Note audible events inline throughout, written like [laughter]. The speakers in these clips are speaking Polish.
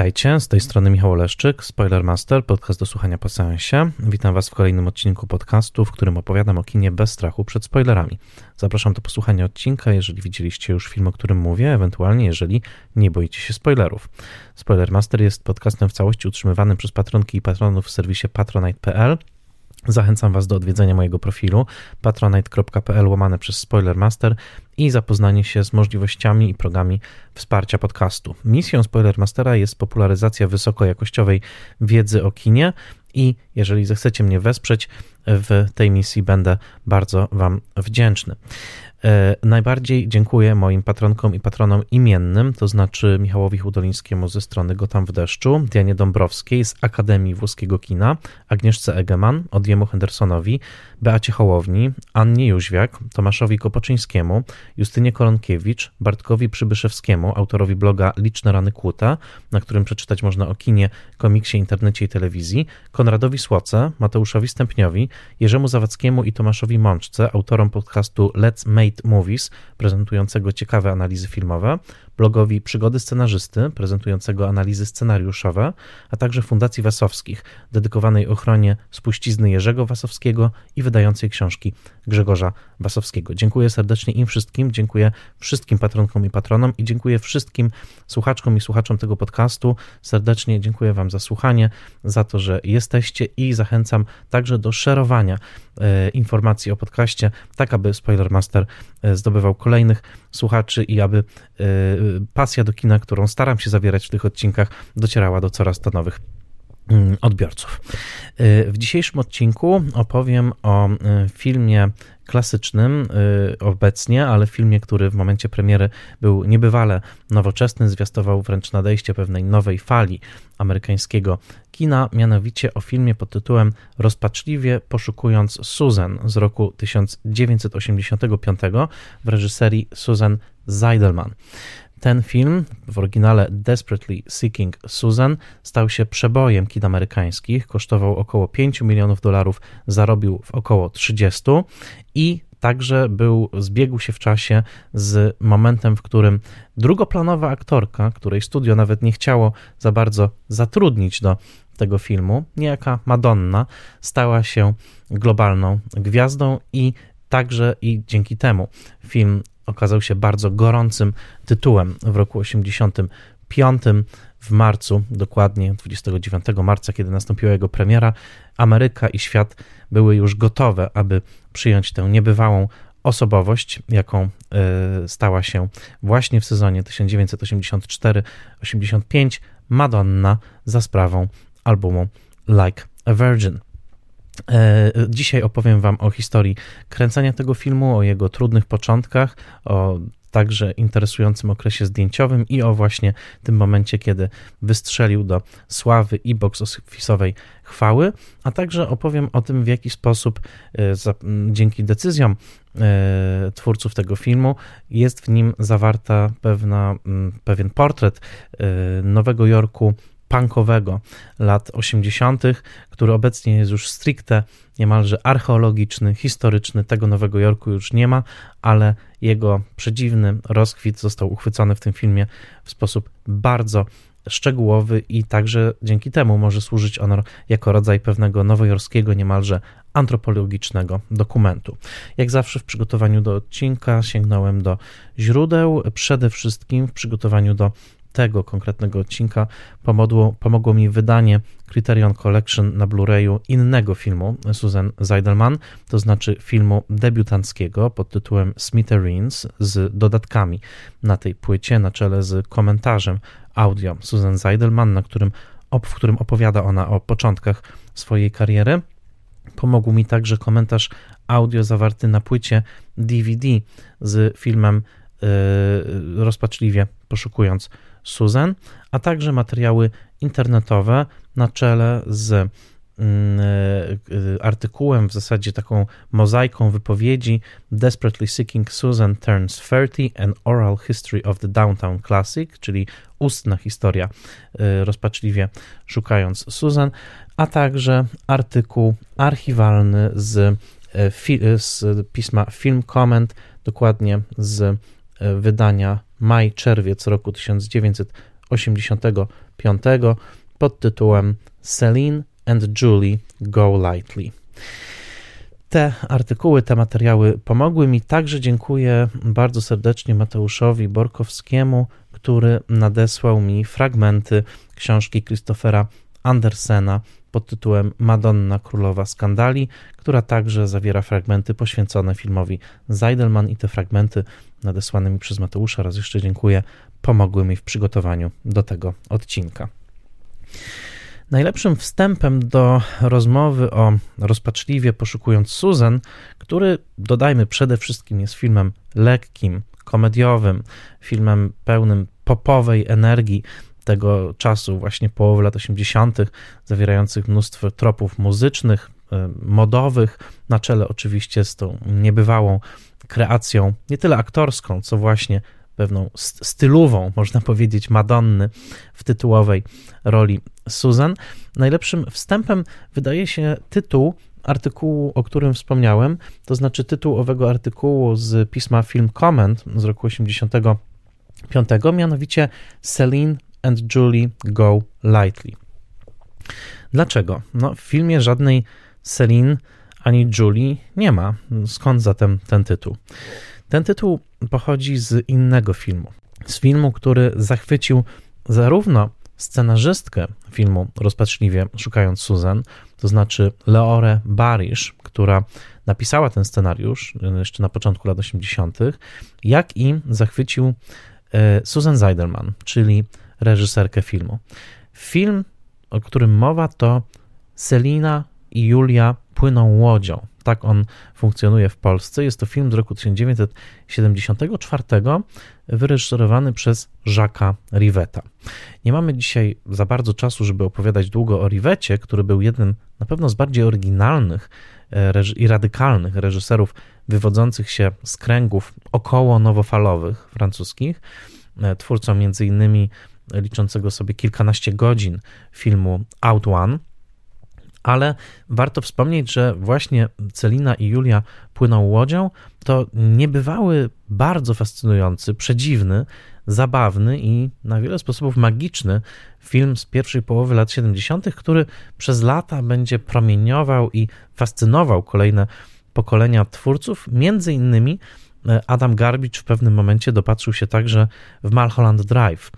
Witajcie, z tej strony Michał Oleszczyk, Spoilermaster, podcast do słuchania po seansie. Witam Was w kolejnym odcinku podcastu, w którym opowiadam o kinie bez strachu przed spoilerami. Zapraszam do posłuchania odcinka, jeżeli widzieliście już film, o którym mówię, ewentualnie jeżeli nie boicie się spoilerów. Spoilermaster jest podcastem w całości utrzymywanym przez patronki i patronów w serwisie patronite.pl Zachęcam Was do odwiedzenia mojego profilu patronite.pl łamane przez Spoilermaster i zapoznanie się z możliwościami i progami wsparcia podcastu. Misją Spoilermastera jest popularyzacja wysokojakościowej wiedzy o kinie i jeżeli zechcecie mnie wesprzeć w tej misji, będę bardzo Wam wdzięczny. E, najbardziej dziękuję moim patronkom i patronom imiennym, to znaczy Michałowi Hudolińskiemu ze strony Gotam w deszczu, Dianie Dąbrowskiej z Akademii Włoskiego Kina, Agnieszce Egeman, Odjemu Hendersonowi, Beacie Hołowni, Annie Jóźwiak, Tomaszowi Kopoczyńskiemu, Justynie Koronkiewicz, Bartkowi Przybyszewskiemu, autorowi bloga Liczne Rany Kłuta, na którym przeczytać można o kinie, komiksie, internecie i telewizji, Konradowi Słoce, Mateuszowi Stępniowi, Jerzemu Zawadzkiemu i Tomaszowi Mączce, autorom podcastu Let's Made Movies, prezentującego ciekawe analizy filmowe, blogowi Przygody Scenarzysty, prezentującego analizy scenariuszowe, a także Fundacji Wasowskich, dedykowanej ochronie spuścizny Jerzego Wasowskiego i wydającej książki Grzegorza Wasowskiego. Dziękuję serdecznie im wszystkim, dziękuję wszystkim patronkom i patronom i dziękuję wszystkim słuchaczkom i słuchaczom tego podcastu. Serdecznie dziękuję Wam za słuchanie, za to, że jesteście i zachęcam także do szerowania e, informacji o podcaście, tak aby Spoilermaster e, zdobywał kolejnych słuchaczy i aby e, pasja do kina, którą staram się zawierać w tych odcinkach, docierała do coraz to nowych mm, odbiorców. W dzisiejszym odcinku opowiem o filmie klasycznym obecnie, ale filmie, który w momencie premiery był niebywale nowoczesny, zwiastował wręcz nadejście pewnej nowej fali amerykańskiego kina, mianowicie o filmie pod tytułem Rozpaczliwie poszukując Susan z roku 1985 w reżyserii Susan Zeidelman. Ten film, w oryginale Desperately Seeking Susan, stał się przebojem kin amerykańskich, kosztował około 5 milionów dolarów, zarobił w około 30 i także był, zbiegł się w czasie z momentem, w którym drugoplanowa aktorka, której studio nawet nie chciało za bardzo zatrudnić do tego filmu, niejaka Madonna, stała się globalną gwiazdą i także i dzięki temu film okazał się bardzo gorącym tytułem w roku 85 w marcu, dokładnie 29 marca, kiedy nastąpiła jego premiera, Ameryka i świat były już gotowe, aby przyjąć tę niebywałą osobowość, jaką e, stała się właśnie w sezonie 1984-85 Madonna za sprawą albumu Like a Virgin. E, dzisiaj opowiem Wam o historii kręcenia tego filmu, o jego trudnych początkach, o także interesującym okresie zdjęciowym i o właśnie tym momencie, kiedy wystrzelił do sławy i box office'owej chwały, a także opowiem o tym, w jaki sposób e, dzięki decyzjom e, twórców tego filmu jest w nim zawarta pewna, pewien portret Nowego Jorku punkowego lat 80., który obecnie jest już stricte niemalże archeologiczny, historyczny. Tego Nowego Jorku już nie ma, ale jego przedziwny rozkwit został uchwycony w tym filmie w sposób bardzo szczegółowy i także dzięki temu może służyć on jako rodzaj pewnego nowojorskiego, niemalże antropologicznego dokumentu. Jak zawsze w przygotowaniu do odcinka sięgnąłem do źródeł, przede wszystkim w przygotowaniu do tego konkretnego odcinka pomogło, pomogło mi wydanie Criterion Collection na Blu-rayu innego filmu Susan Zeidelman, to znaczy filmu debiutanckiego pod tytułem Smithereens z dodatkami na tej płycie, na czele z komentarzem audio Susan Zeidelman, na którym, w którym opowiada ona o początkach swojej kariery. Pomógł mi także komentarz audio zawarty na płycie DVD z filmem yy, rozpaczliwie poszukując Susan, a także materiały internetowe na czele z mm, e, artykułem, w zasadzie taką mozaiką wypowiedzi Desperately Seeking Susan Turns 30 An Oral History of the Downtown Classic, czyli ustna historia e, rozpaczliwie szukając Susan, a także artykuł archiwalny z, e, z pisma Film Comment, dokładnie z wydania maj-czerwiec roku 1985 pod tytułem Celine and Julie Go Lightly. Te artykuły, te materiały pomogły mi. Także dziękuję bardzo serdecznie Mateuszowi Borkowskiemu, który nadesłał mi fragmenty książki Christophera Andersena pod tytułem Madonna Królowa Skandali, która także zawiera fragmenty poświęcone filmowi Zeidelman i te fragmenty nadesłane mi przez Mateusza, raz jeszcze dziękuję, pomogły mi w przygotowaniu do tego odcinka. Najlepszym wstępem do rozmowy o rozpaczliwie poszukując Susan, który dodajmy przede wszystkim jest filmem lekkim, komediowym, filmem pełnym popowej energii tego czasu, właśnie połowy lat 80., zawierających mnóstwo tropów muzycznych, e, modowych, na czele oczywiście z tą niebywałą kreacją, nie tyle aktorską, co właśnie pewną stylową, można powiedzieć, Madonny w tytułowej roli Susan. Najlepszym wstępem wydaje się tytuł artykułu, o którym wspomniałem, to znaczy tytuł owego artykułu z pisma Film Comment z roku 85, mianowicie Celine and Julie Go Lightly. Dlaczego? No, w filmie żadnej Celine ani Julie nie ma. Skąd zatem ten tytuł? Ten tytuł pochodzi z innego filmu. Z filmu, który zachwycił zarówno scenarzystkę filmu Rozpaczliwie Szukając Susan, to znaczy Leore Barish, która napisała ten scenariusz jeszcze na początku lat 80., jak i zachwycił e, Susan Zeidelman, czyli reżyserkę filmu. Film, o którym mowa, to Selina i Julia płyną łodzią. Tak on funkcjonuje w Polsce. Jest to film z roku 1974, wyreżyserowany przez Jacques'a Riveta. Nie mamy dzisiaj za bardzo czasu, żeby opowiadać długo o Rivecie, który był jednym na pewno z bardziej oryginalnych e, i radykalnych reżyserów wywodzących się z kręgów około nowofalowych francuskich, e, twórcą innymi liczącego sobie kilkanaście godzin filmu Out One ale warto wspomnieć, że właśnie Celina i Julia płyną łodzią to niebywały, bardzo fascynujący, przedziwny, zabawny i na wiele sposobów magiczny film z pierwszej połowy lat 70., który przez lata będzie promieniował i fascynował kolejne pokolenia twórców. Między innymi e, Adam Garbicz w pewnym momencie dopatrzył się także w Malholland Drive,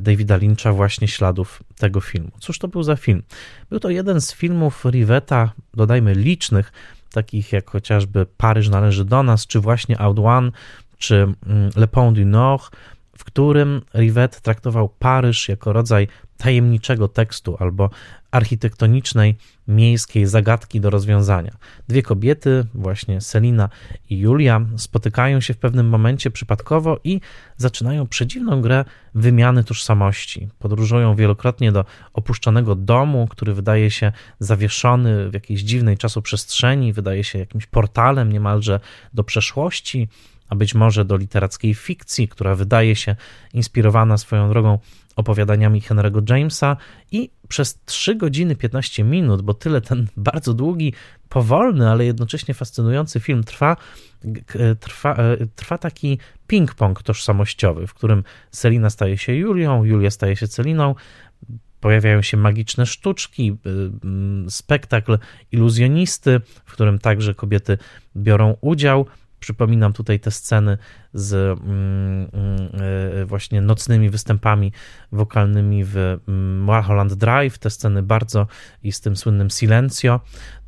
Davida Lyncha właśnie śladów tego filmu. Cóż to był za film? Był to jeden z filmów Riveta, dodajmy licznych, takich jak chociażby Paryż należy do nas, czy właśnie Out One, czy mm, Le Pont du Nord, w którym Rivet traktował Paryż jako rodzaj tajemniczego tekstu albo architektonicznej, miejskiej zagadki do rozwiązania. Dwie kobiety, właśnie Selina i Julia, spotykają się w pewnym momencie przypadkowo i zaczynają przedziwną grę wymiany tożsamości. Podróżują wielokrotnie do opuszczonego domu, który wydaje się zawieszony w jakiejś dziwnej czasoprzestrzeni, wydaje się jakimś portalem niemalże do przeszłości a być może do literackiej fikcji, która wydaje się inspirowana swoją drogą opowiadaniami Henry'ego Jamesa i przez 3 godziny 15 minut, bo tyle ten [laughs] bardzo długi, powolny, ale jednocześnie fascynujący film trwa, trwa, e, trwa taki ping-pong tożsamościowy, w którym Selina staje się Julią, Julia staje się Celiną, pojawiają się magiczne sztuczki, spektakl iluzjonisty, w którym także kobiety biorą udział, Przypominam tutaj te sceny z mm, mm, e, właśnie nocnymi występami wokalnymi w mm, Mulholland Drive, te sceny bardzo i z tym słynnym Silencio.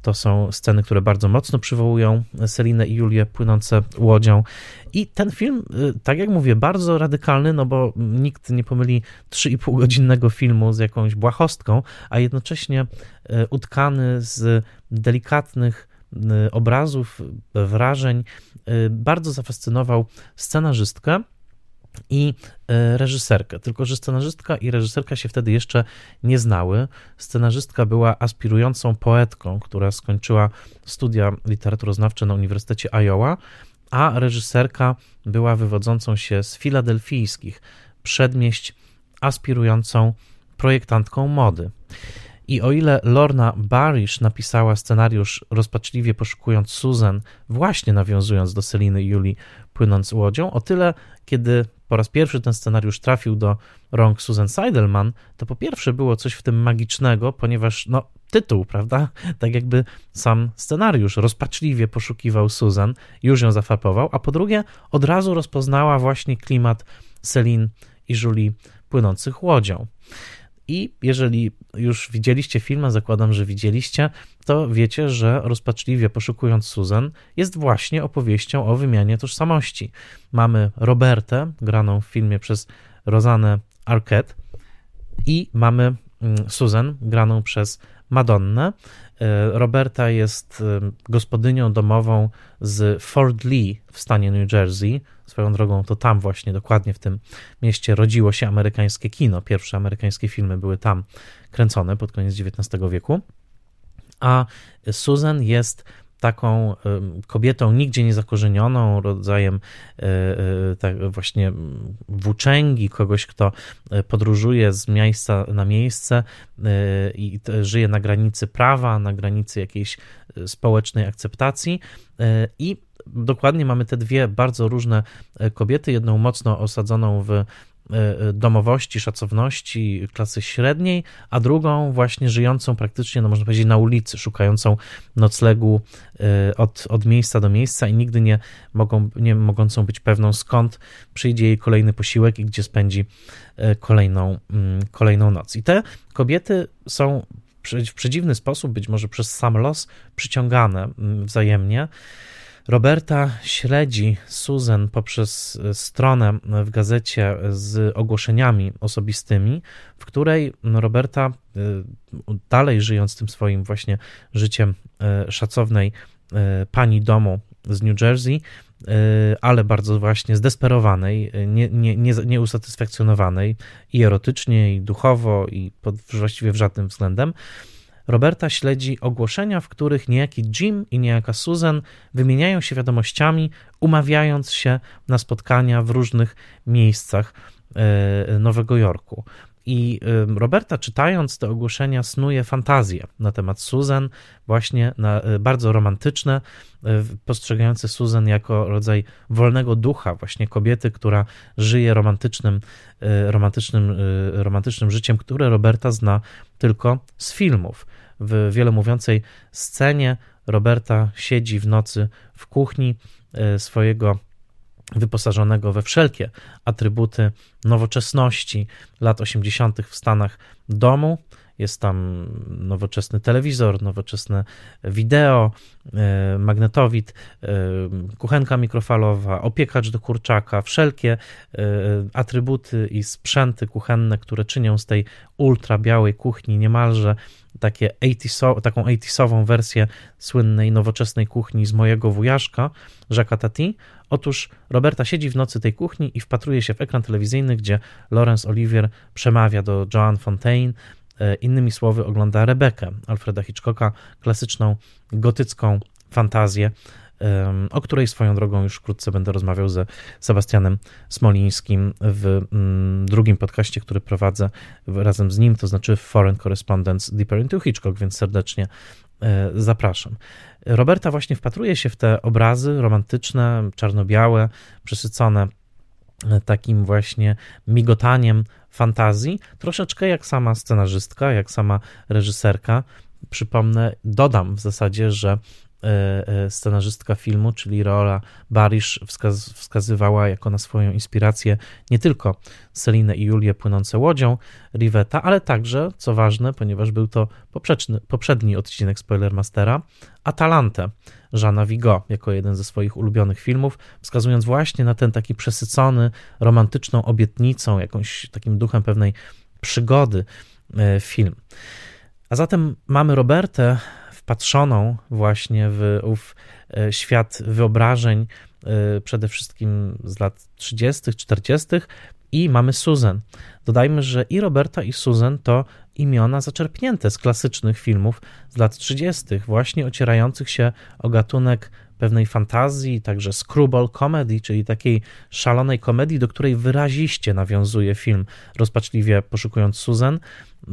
To są sceny, które bardzo mocno przywołują Selinę i Julię płynące łodzią. I ten film, y, tak jak mówię, bardzo radykalny, no bo nikt nie pomyli 3,5 godzinnego filmu z jakąś błahostką, a jednocześnie y, utkany z delikatnych y, obrazów, wrażeń, Y, bardzo zafascynował scenarzystkę i y, reżyserkę. Tylko, że scenarzystka i reżyserka się wtedy jeszcze nie znały. Scenarzystka była aspirującą poetką, która skończyła studia literaturoznawcze na Uniwersytecie Iowa, a reżyserka była wywodzącą się z filadelfijskich przedmieść, aspirującą projektantką mody. I o ile Lorna Barish napisała scenariusz rozpaczliwie poszukując Susan, właśnie nawiązując do Seliny i Julii płynąc łodzią, o tyle kiedy po raz pierwszy ten scenariusz trafił do rąk Susan Seidelman, to po pierwsze było coś w tym magicznego, ponieważ no, tytuł, prawda? Tak jakby sam scenariusz rozpaczliwie poszukiwał Susan, już ją zafapował, a po drugie od razu rozpoznała właśnie klimat Celine i Julie płynących łodzią. I jeżeli już widzieliście film, zakładam, że widzieliście, to wiecie, że rozpaczliwie poszukując Susan jest właśnie opowieścią o wymianie tożsamości. Mamy Robertę, graną w filmie przez Rosanę Arquette i mamy mm, Susan, graną przez Madonnę. E, Roberta jest e, gospodynią domową z Fort Lee w stanie New Jersey. Swoją drogą to tam właśnie, dokładnie w tym mieście rodziło się amerykańskie kino. Pierwsze amerykańskie filmy były tam kręcone pod koniec XIX wieku. A Susan jest taką kobietą nigdzie nie zakorzenioną, rodzajem e, e, tak właśnie włóczęgi, kogoś, kto e, podróżuje z miejsca na miejsce i żyje na granicy prawa, na granicy jakiejś społecznej akceptacji. I dokładnie mamy te dwie bardzo różne kobiety, jedną mocno osadzoną w domowości, szacowności klasy średniej, a drugą właśnie żyjącą praktycznie, no można powiedzieć, na ulicy, szukającą noclegu e, od, od miejsca do miejsca i nigdy nie, mogą, nie mogącą być pewną, skąd przyjdzie jej kolejny posiłek i gdzie spędzi kolejną, mm, kolejną noc. I te kobiety są w przedziwny sposób, być może przez sam los, przyciągane mm, wzajemnie. Roberta śledzi Susan poprzez e, stronę w gazecie z ogłoszeniami osobistymi, w której Roberta, e, dalej żyjąc tym swoim właśnie życiem e, szacownej pani domu z New Jersey, ale bardzo właśnie zdesperowanej, nie, nie, nie, nieusatysfakcjonowanej i erotycznie, i duchowo, i pod, właściwie w żadnym względem, Roberta śledzi ogłoszenia, w których niejaki Jim i niejaka Susan wymieniają się wiadomościami, umawiając się na spotkania w różnych miejscach e, Nowego Jorku. I Roberta, czytając te ogłoszenia, snuje fantazje na temat Susan, właśnie na, e, bardzo romantyczne, e, postrzegające Susan jako rodzaj wolnego ducha, właśnie kobiety, która żyje romantycznym, romantycznym, romantycznym życiem, które Roberta zna tylko z filmów w wielomówiącej scenie Roberta siedzi w nocy w kuchni e, swojego wyposażonego we wszelkie atrybuty nowoczesności lat 80. w Stanach domu. Jest tam nowoczesny telewizor, nowoczesne wideo, e, magnetowid, e, kuchenka mikrofalowa, opiekacz do kurczaka, wszelkie atrybuty i sprzęty kuchenne, które czynią z tej ultra białej kuchni niemalże takie 80, taką 80 wersję słynnej nowoczesnej kuchni z mojego wujaszka, Jacques Tati. Otóż Roberta siedzi w nocy tej kuchni i wpatruje się w ekran telewizyjny, gdzie Laurence Olivier przemawia do Joan Fontaine, e, innymi słowy ogląda Rebekę Alfreda Hitchcocka, klasyczną gotycką fantazję o której swoją drogą już wkrótce będę rozmawiał ze Sebastianem Smolińskim w mm, drugim podcaście, który prowadzę razem z nim, to znaczy Foreign Correspondence Deeper into Hitchcock, więc serdecznie e, zapraszam. Roberta właśnie wpatruje się w te obrazy romantyczne, czarno-białe, przesycone e, takim właśnie migotaniem fantazji, troszeczkę jak sama scenarzystka, jak sama reżyserka. Przypomnę, dodam w zasadzie, że scenarzystka filmu, czyli Rola Barisz wskaz wskazywała jako na swoją inspirację nie tylko Celinę i Julię płynące łodzią Rivetta, ale także, co ważne, ponieważ był to poprzedni, poprzedni odcinek Spoilermastera, Atalantę Żana Vigo jako jeden ze swoich ulubionych filmów, wskazując właśnie na ten taki przesycony romantyczną obietnicą, jakąś takim duchem pewnej przygody e, film. A zatem mamy Robertę wpatrzoną właśnie w ów e, świat wyobrażeń, e, przede wszystkim z lat 30., 40., i mamy Susan. Dodajmy, że i Roberta, i Susan to imiona zaczerpnięte z klasycznych filmów z lat 30., właśnie ocierających się o gatunek pewnej fantazji, także screwball comedy, czyli takiej szalonej komedii, do której wyraziście nawiązuje film Rozpaczliwie poszukując Susan.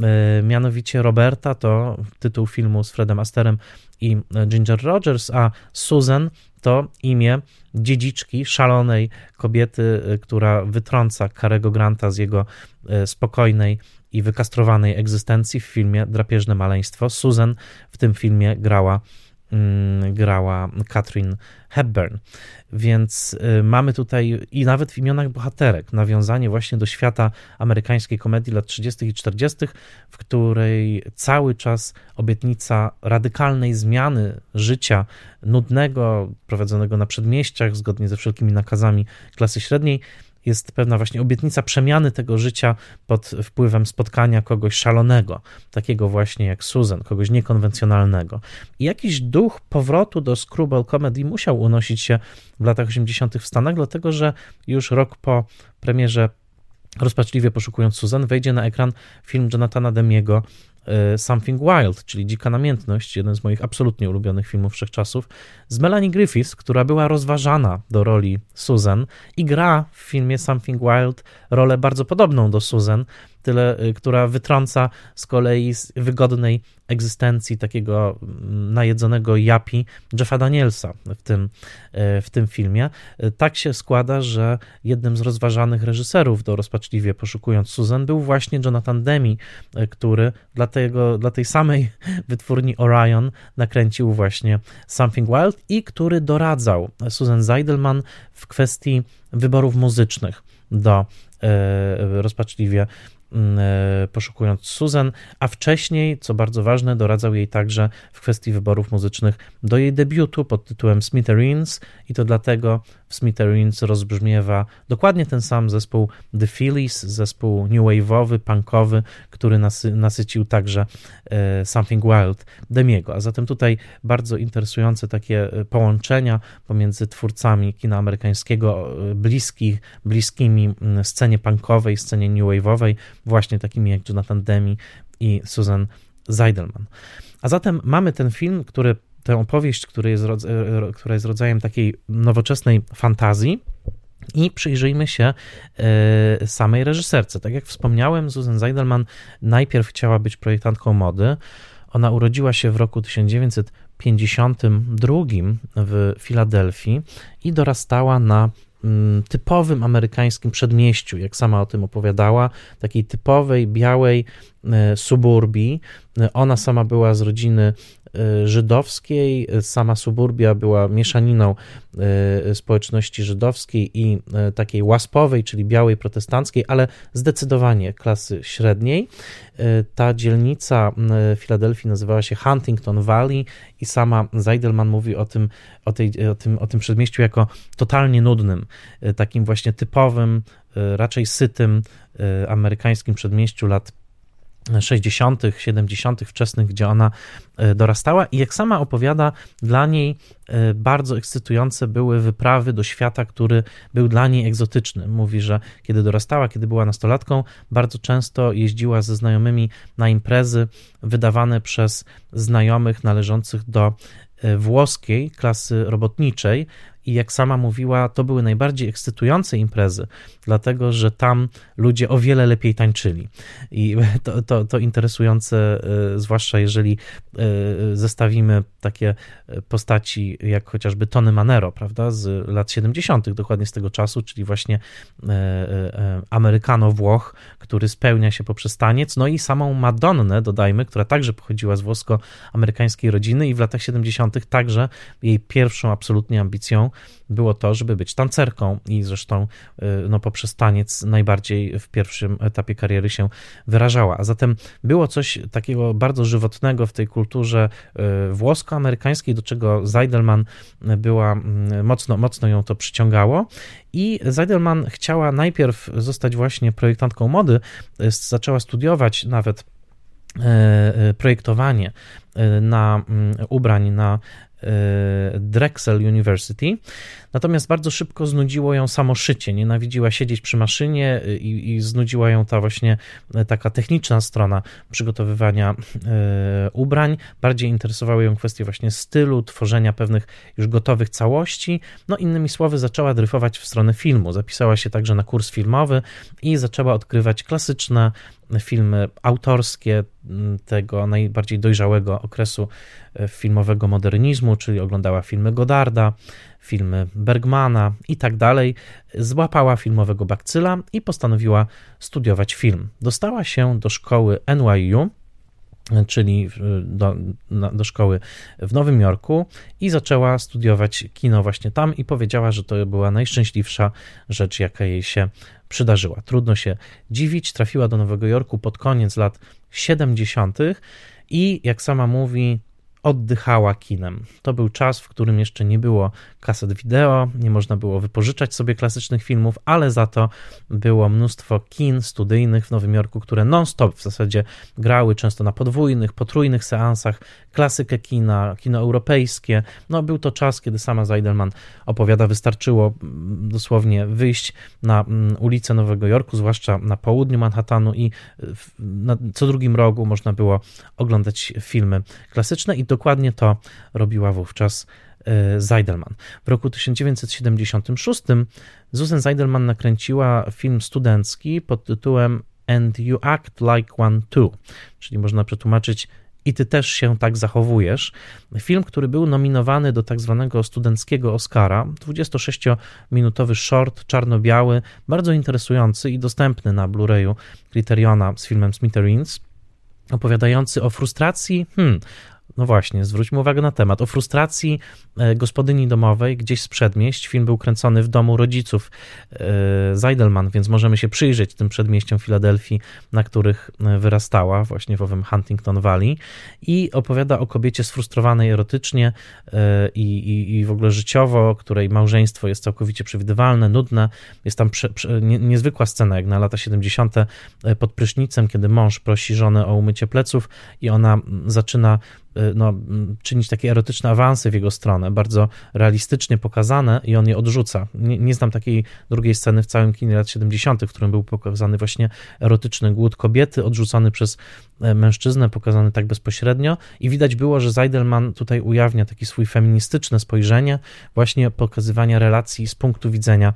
E, mianowicie Roberta to tytuł filmu z Fredem Asterem i Ginger Rogers, a Susan to imię dziedziczki, szalonej kobiety, która wytrąca Karego Granta z jego spokojnej i wykastrowanej egzystencji w filmie Drapieżne Maleństwo. Susan w tym filmie grała grała Katrin Hepburn. Więc y, mamy tutaj i nawet w imionach bohaterek nawiązanie właśnie do świata amerykańskiej komedii lat 30. i 40., w której cały czas obietnica radykalnej zmiany życia nudnego, prowadzonego na przedmieściach, zgodnie ze wszelkimi nakazami klasy średniej, jest pewna właśnie obietnica przemiany tego życia pod wpływem spotkania kogoś szalonego, takiego właśnie jak Susan, kogoś niekonwencjonalnego. I jakiś duch powrotu do screwball comedy musiał unosić się w latach 80. w Stanach, dlatego że już rok po premierze Rozpaczliwie poszukując Susan, wejdzie na ekran film Jonathana Demiego Something Wild, czyli Dzika Namiętność, jeden z moich absolutnie ulubionych filmów wszechczasów, z Melanie Griffiths, która była rozważana do roli Susan i gra w filmie Something Wild rolę bardzo podobną do Susan, tyle, y, która wytrąca z kolei z wygodnej egzystencji takiego mm, najedzonego japi Jeffa Danielsa w tym, y, w tym filmie. Y, tak się składa, że jednym z rozważanych reżyserów do Rozpaczliwie Poszukując Susan był właśnie Jonathan Demi, który dla, tego, dla tej samej [laughs] wytwórni Orion nakręcił właśnie Something Wild i który doradzał Susan Zeidelman w kwestii wyborów muzycznych do rozpaczliwie poszukując Susan, a wcześniej, co bardzo ważne, doradzał jej także w kwestii wyborów muzycznych do jej debiutu pod tytułem Smithereens i to dlatego w Smithereens rozbrzmiewa dokładnie ten sam zespół The Phillies, zespół new wave'owy, punkowy, który nasy, nasycił także e, Something Wild Demiego. A zatem tutaj bardzo interesujące takie e, połączenia pomiędzy twórcami kina amerykańskiego, bliskich, bliskimi mm, scenie punkowej, scenie new wave'owej, właśnie takimi jak Jonathan Demi i Susan Zeidelman. A zatem mamy ten film, który, tę opowieść, jest, e, która jest rodzajem takiej nowoczesnej fantazji, i przyjrzyjmy się e, samej reżyserce. Tak jak wspomniałem, Susan Zeidelman najpierw chciała być projektantką mody. Ona urodziła się w roku 1952 w Filadelfii i dorastała na typowym amerykańskim przedmieściu, jak sama o tym opowiadała, takiej typowej białej e, suburbii. E, ona sama była z rodziny żydowskiej. Sama suburbia była mieszaniną społeczności żydowskiej i takiej łaspowej, czyli białej protestanckiej, ale zdecydowanie klasy średniej. Ta dzielnica Filadelfii nazywała się Huntington Valley i sama Zeidelman mówi o tym, o, tej, o, tym, o tym przedmieściu jako totalnie nudnym, takim właśnie typowym, raczej sytym amerykańskim przedmieściu lat 60., 70., wczesnych, gdzie ona e, dorastała, i jak sama opowiada, dla niej e, bardzo ekscytujące były wyprawy do świata, który był dla niej egzotyczny. Mówi, że kiedy dorastała, kiedy była nastolatką, bardzo często jeździła ze znajomymi na imprezy wydawane przez znajomych należących do e, włoskiej klasy robotniczej, i jak sama mówiła, to były najbardziej ekscytujące imprezy, dlatego że tam ludzie o wiele lepiej tańczyli. I [laughs] to, to, to interesujące, e, zwłaszcza jeżeli e, zestawimy takie postaci jak chociażby Tony Manero, prawda, z lat 70., dokładnie z tego czasu, czyli właśnie e, Amerykano-Włoch, który spełnia się poprzez taniec, no i samą Madonnę, dodajmy, która także pochodziła z włosko-amerykańskiej rodziny i w latach 70. także jej pierwszą absolutnie ambicją było to, żeby być tancerką i zresztą y, no, poprzez taniec najbardziej w pierwszym etapie kariery się wyrażała. A zatem było coś takiego bardzo żywotnego w tej kulturze y, włosko-amerykańskiej, do czego Zeidelman była mm, mocno, mocno ją to przyciągało i Zeidelman chciała najpierw zostać właśnie projektantką mody, y, zaczęła studiować nawet projektowanie na mm, ubrań na Drexel University. Natomiast bardzo szybko znudziło ją samo szycie. Nienawidziła siedzieć przy maszynie i, i znudziła ją ta właśnie e, taka techniczna strona przygotowywania ubrań. Bardziej interesowały ją kwestie właśnie stylu, tworzenia pewnych już gotowych całości. No innymi słowy, zaczęła dryfować w stronę filmu. Zapisała się także na kurs filmowy i zaczęła odkrywać klasyczne filmy autorskie tego najbardziej dojrzałego okresu filmowego modernizmu, czyli oglądała filmy Godarda, filmy Bergmana i tak dalej. Złapała filmowego bakcyla i postanowiła studiować film. Dostała się do szkoły NYU, czyli do, do, szkoły w Nowym Jorku i zaczęła studiować kino właśnie tam i powiedziała, że to była najszczęśliwsza rzecz, jaka jej się przydarzyła. Trudno się dziwić, trafiła do Nowego Jorku pod koniec lat 70. i jak sama mówi, oddychała kinem. To był czas, w którym jeszcze nie było kaset wideo, nie można było wypożyczać sobie klasycznych filmów, ale za to było mnóstwo kin studyjnych w Nowym Jorku, które non-stop w zasadzie grały, często na podwójnych, potrójnych seansach, klasykę kina, kino europejskie. No, był to czas, kiedy sama Zeidelman opowiada, wystarczyło mm, dosłownie wyjść na mm, ulicę Nowego Jorku, zwłaszcza na południu Manhattanu i na co drugim rogu można było oglądać filmy klasyczne i dokładnie to robiła wówczas e, Zeidelman. W roku 1976 Susan Zeidelman nakręciła film studencki pod tytułem And You Act Like One Too, czyli można przetłumaczyć i ty też się tak zachowujesz. Film, który był nominowany do tak zwanego studenckiego Oscara, 26-minutowy short, czarno-biały, bardzo interesujący i dostępny na Blu-rayu Criteriona z filmem Smithereens, opowiadający o frustracji, hmm, no właśnie, zwróćmy uwagę na temat. O frustracji e, gospodyni domowej gdzieś z przedmieść. Film był kręcony w domu rodziców e, Zeidelman, więc możemy się przyjrzeć tym przedmieściom Filadelfii, na których e, wyrastała, właśnie w owym Huntington Valley. I opowiada o kobiecie sfrustrowanej erotycznie i, i, i w ogóle życiowo, której małżeństwo jest całkowicie przewidywalne, nudne. Jest tam prze, prze, nie, niezwykła scena, jak na lata 70. pod prysznicem, kiedy mąż prosi żonę o umycie pleców i ona zaczyna no, czynić takie erotyczne awanse w jego stronę, bardzo realistycznie pokazane i on je odrzuca. Nie, nie znam takiej drugiej sceny w całym kinie lat 70., w którym był pokazany właśnie erotyczny głód kobiety, odrzucony przez e, mężczyznę, pokazany tak bezpośrednio i widać było, że Zeidelman tutaj ujawnia taki swój feministyczne spojrzenie, właśnie pokazywania relacji z punktu widzenia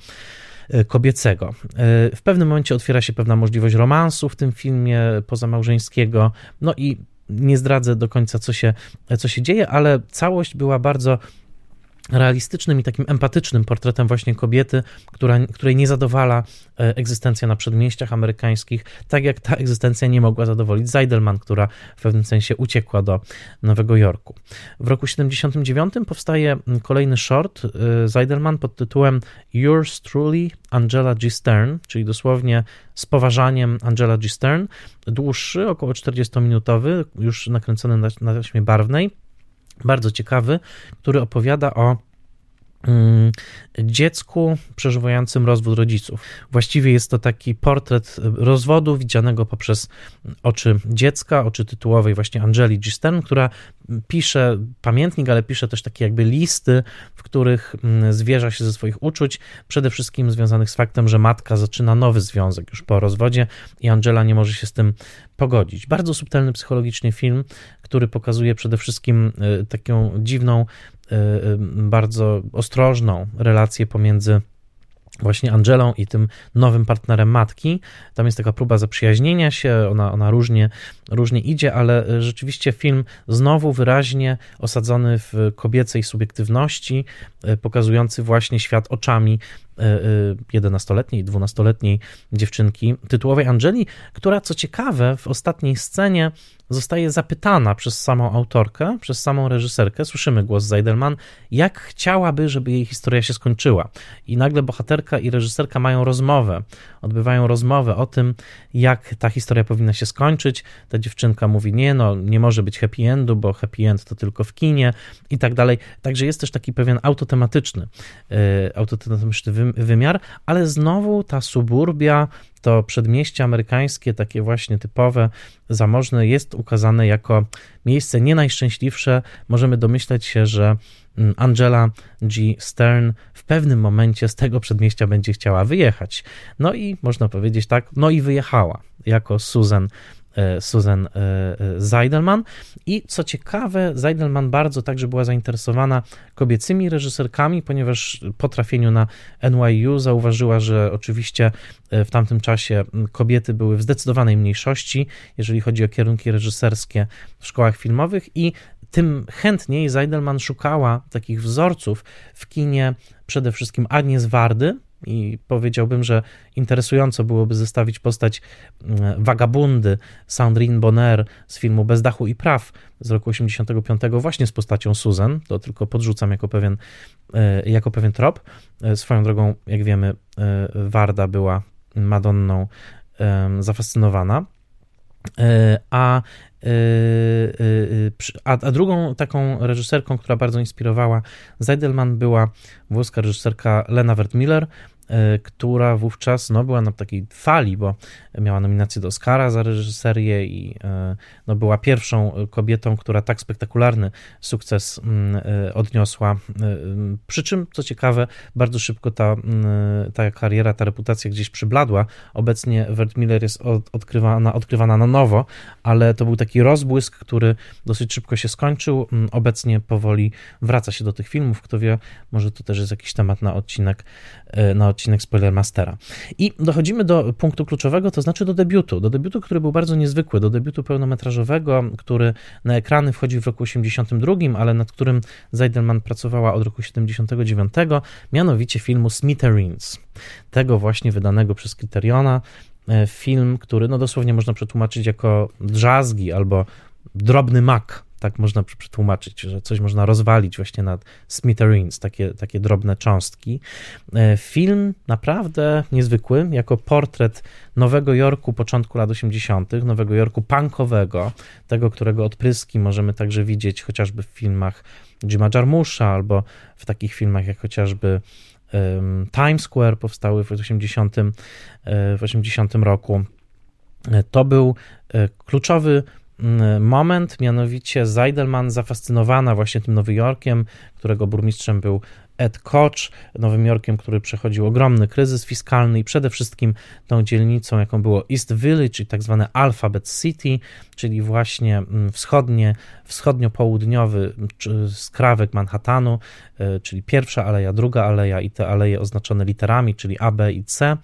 e, kobiecego. E, w pewnym momencie otwiera się pewna możliwość romansu w tym filmie pozamałżeńskiego, no i nie zdradzę do końca, co się, co się dzieje, ale całość była bardzo realistycznym i takim empatycznym portretem właśnie kobiety, która, której nie zadowala e, egzystencja na przedmieściach amerykańskich, tak jak ta egzystencja nie mogła zadowolić Zeidelman, która w pewnym sensie uciekła do Nowego Jorku. W roku 79 powstaje kolejny short e, Zeidelman pod tytułem Yours Truly Angela G. Stern, czyli dosłownie z poważaniem Angela G. Stern, dłuższy, około 40-minutowy, już nakręcony na, na taśmie barwnej, bardzo ciekawy, który opowiada o dziecku przeżywającym rozwód rodziców. Właściwie jest to taki portret rozwodu widzianego poprzez oczy dziecka, oczy tytułowej właśnie Angeli G. Stern, która pisze pamiętnik, ale pisze też takie jakby listy, w których mm, zwierza się ze swoich uczuć, przede wszystkim związanych z faktem, że matka zaczyna nowy związek już po rozwodzie i Angela nie może się z tym pogodzić. Bardzo subtelny psychologicznie film, który pokazuje przede wszystkim y, taką dziwną, bardzo ostrożną relację pomiędzy właśnie Angelą i tym nowym partnerem matki. Tam jest taka próba zaprzyjaźnienia się, ona, ona różnie, różnie idzie, ale e, rzeczywiście film znowu wyraźnie osadzony w kobiecej subiektywności, pokazujący właśnie świat oczami 11-letniej, e, 12-letniej dziewczynki, tytułowej Angeli, która co ciekawe w ostatniej scenie zostaje zapytana przez samą autorkę, przez samą reżyserkę, słyszymy głos Zeidelman, jak chciałaby, żeby jej historia się skończyła. I nagle bohaterka i reżyserka mają rozmowę, odbywają rozmowę o tym, jak ta historia powinna się skończyć. Ta dziewczynka mówi, nie, no, nie może być happy endu, bo happy end to tylko w kinie i tak dalej. Także jest też taki pewien autotematyczny, yy, autotematyczny wymiar, ale znowu ta suburbia, to przedmieście amerykańskie, takie właśnie typowe, zamożne, jest ukazane jako miejsce nie najszczęśliwsze. Możemy domyśleć się, że mm, Angela G. Stern w pewnym momencie z tego przedmieścia będzie chciała wyjechać. No i można powiedzieć tak, no i wyjechała jako Susan Susan e, e, Zeidelman. I co ciekawe, Zeidelman bardzo także była zainteresowana kobiecymi reżyserkami, ponieważ po trafieniu na NYU zauważyła, że oczywiście w tamtym czasie kobiety były w zdecydowanej mniejszości, jeżeli chodzi o kierunki reżyserskie w szkołach filmowych i tym chętniej Zeidelman szukała takich wzorców w kinie przede wszystkim Agnies Wardy, i powiedziałbym, że interesująco byłoby zestawić postać mm, wagabundy Sandrine Bonner z filmu Bez dachu i praw z roku 85 właśnie z postacią Susan, to tylko podrzucam jako pewien, e, jako pewien trop. E, swoją drogą, jak wiemy, e, Warda była Madonną zafascynowana. A, a, a, drugą taką reżyserką, która bardzo inspirowała Zeidelman była włoska reżyserka Lena Wertmiller, która wówczas no, była na takiej fali, bo miała nominację do Oscara za reżyserię i e, no, była pierwszą kobietą, która tak spektakularny sukces mm, e, odniosła. Przy czym, co ciekawe, bardzo szybko ta, ta kariera, ta reputacja gdzieś przybladła. Obecnie Wert Miller jest odkrywana, odkrywana na nowo, ale to był taki rozbłysk, który dosyć szybko się skończył. Mm, obecnie powoli wraca się do tych filmów. Kto wie, może to też jest jakiś temat na odcinek, na odcinek odcinek Spoilermastera. I dochodzimy do punktu kluczowego, to znaczy do debiutu. Do debiutu, który był bardzo niezwykły, do debiutu pełnometrażowego, który na ekrany wchodzi w roku 82, ale nad którym Zeidelman pracowała od roku 79, mianowicie filmu Smithereens. Tego właśnie wydanego przez Criteriona, e, film, który no dosłownie można przetłumaczyć jako drzazgi albo drobny mak tak można przetłumaczyć, że coś można rozwalić właśnie na smithereens, takie, takie drobne cząstki. E, film naprawdę niezwykły, jako portret Nowego Jorku początku lat 80., Nowego Jorku punkowego, tego, którego odpryski możemy także widzieć chociażby w filmach Jima Jarmusza albo w takich filmach jak chociażby Times Square powstały w 80, e, w 80 roku. E, to był kluczowy moment, mianowicie Zeidelman zafascynowana właśnie tym Nowym Jorkiem, którego burmistrzem był Ed Koch, Nowym Jorkiem, który przechodził ogromny kryzys fiskalny i przede wszystkim tą dzielnicą, jaką było East Village i tak zwane Alphabet City, czyli właśnie mm, wschodnie, wschodnio-południowy skrawek Manhattanu, e, czyli pierwsza aleja, druga aleja i te aleje oznaczone literami, czyli A, B i C.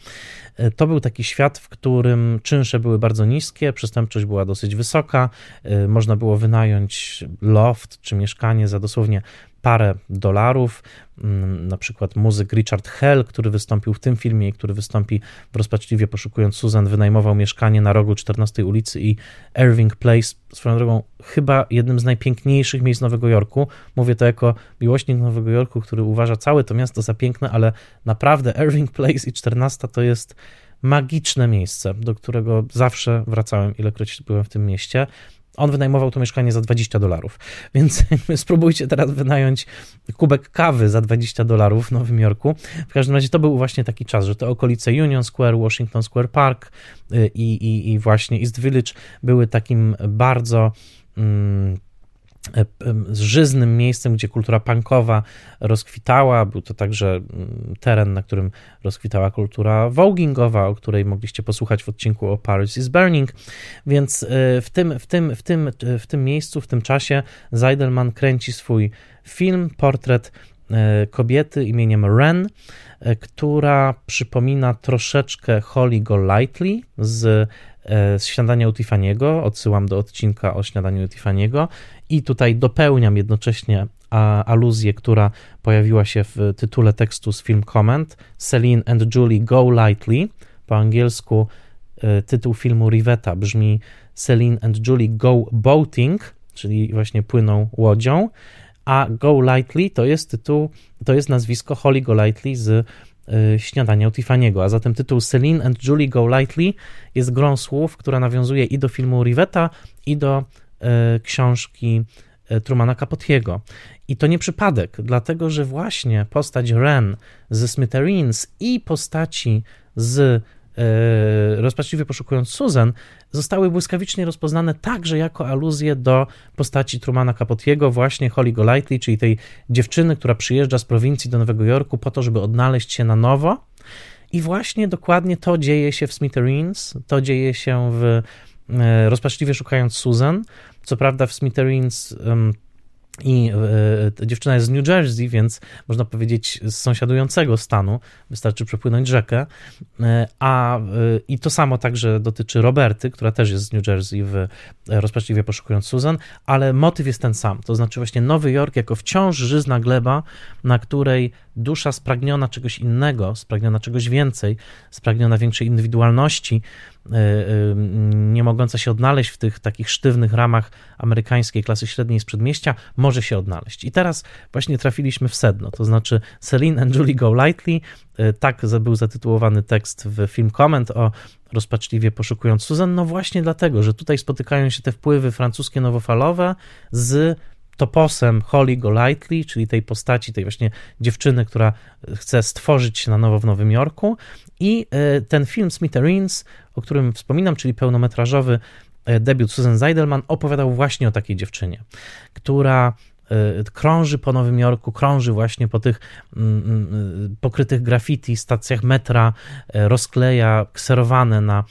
E, to był taki świat, w którym czynsze były bardzo niskie, przestępczość była dosyć wysoka, e, można było wynająć loft czy mieszkanie za dosłownie parę dolarów. Mm, na przykład muzyk Richard Hell, który wystąpił w tym filmie i który wystąpi w Rozpaczliwie poszukując Susan, wynajmował mieszkanie na rogu 14 ulicy i Irving Place, swoją drogą chyba jednym z najpiękniejszych miejsc Nowego Jorku. Mówię to jako miłośnik Nowego Jorku, który uważa całe to miasto za piękne, ale naprawdę Irving Place i 14 to jest magiczne miejsce, do którego zawsze wracałem, ilekroć byłem w tym mieście. On wynajmował to mieszkanie za 20 dolarów, więc [laughs] spróbujcie teraz wynająć kubek kawy za 20 dolarów w Nowym Jorku. W każdym razie to był właśnie taki czas, że te okolice Union Square, Washington Square Park y, i, i, i właśnie East Village były takim bardzo. Mm, żyznym miejscem, gdzie kultura punkowa rozkwitała. Był to także mm, teren, na którym rozkwitała kultura voguingowa, o której mogliście posłuchać w odcinku o Paris is Burning. Więc e, w tym, w tym, w tym, w tym miejscu, w tym czasie Zeidelman kręci swój film, portret e, kobiety imieniem Ren, która przypomina troszeczkę Holly Golightly z z śniadania u Tiffany'ego, odsyłam do odcinka o śniadaniu u Tiffany'ego i tutaj dopełniam jednocześnie aluzję, która pojawiła się w tytule tekstu z film Comment, Celine and Julie Go Lightly, po angielsku e, tytuł filmu Rivetta brzmi Celine and Julie Go Boating, czyli właśnie płyną łodzią, a Go Lightly to jest tytuł, to jest nazwisko Holly Golightly z Y, śniadania u Tiffany'ego, a zatem tytuł Celine and Julie Go Lightly jest grą słów, która nawiązuje i do filmu Rivetta, i do książki y, Trumana Capotiego. I to nie przypadek, dlatego że właśnie postać Ren ze Smithereens i postaci z E, rozpaczliwie poszukując Susan, zostały błyskawicznie rozpoznane także jako aluzje do postaci Trumana Capotiego, właśnie Holly Golightly, czyli tej dziewczyny, która przyjeżdża z prowincji do Nowego Jorku po to, żeby odnaleźć się na nowo. I właśnie dokładnie to dzieje się w Smithereens, to dzieje się w e, rozpaczliwie szukając Susan. Co prawda w Smithereens I y, dziewczyna jest z New Jersey, więc można powiedzieć z sąsiadującego stanu, wystarczy przepłynąć rzekę. A, I to samo także dotyczy Roberty, która też jest z New Jersey w Rozpaczliwie poszukując Susan, ale motyw jest ten sam. To znaczy właśnie Nowy Jork jako wciąż żyzna gleba, na której dusza spragniona czegoś innego, spragniona czegoś więcej, spragniona większej indywidualności, E, e, nie mogąca się odnaleźć w tych takich sztywnych ramach amerykańskiej klasy średniej z przedmieścia, może się odnaleźć. I teraz właśnie trafiliśmy w sedno, to znaczy Celine and Julie Go Lightly, e, tak był zatytułowany tekst w film Comment o rozpaczliwie poszukując Susan, no właśnie dlatego, że tutaj spotykają się te wpływy francuskie nowofalowe z toposem Holly Golightly, czyli tej postaci, tej właśnie dziewczyny, która chce stworzyć się na nowo w Nowym Jorku. I e, ten film Smithereens, o którym wspominam, czyli pełnometrażowy e, debiut Susan Zeidelman, opowiadał właśnie o takiej dziewczynie, która e, krąży po Nowym Jorku, krąży właśnie po tych mm, mm, pokrytych graffiti stacjach metra, rozkleja kserowane na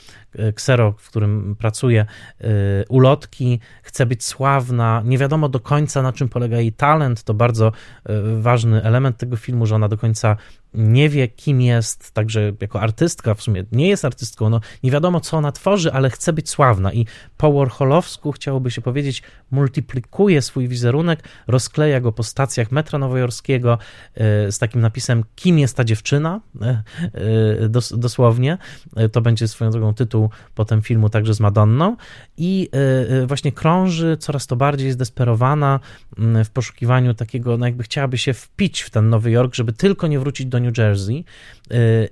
ksero, w którym pracuje, ulotki, chce być sławna, nie wiadomo do końca na czym polega jej talent, to bardzo ważny element tego filmu, że ona do końca nie wie, kim jest, także jako artystka w sumie nie jest artystką, no nie wiadomo, co ona tworzy, ale chce być sławna. I po Warholowsku chciałoby się powiedzieć, multiplikuje swój wizerunek, rozkleja go po stacjach metra nowojorskiego e, z takim napisem, kim jest ta dziewczyna, [laughs] dosłownie, to będzie swoją drogą tytuł potem filmu także z Madonną. I właśnie krąży coraz to bardziej zdesperowana w poszukiwaniu takiego, no jakby chciałaby się wpić w ten Nowy Jork, żeby tylko nie wrócić do New Jersey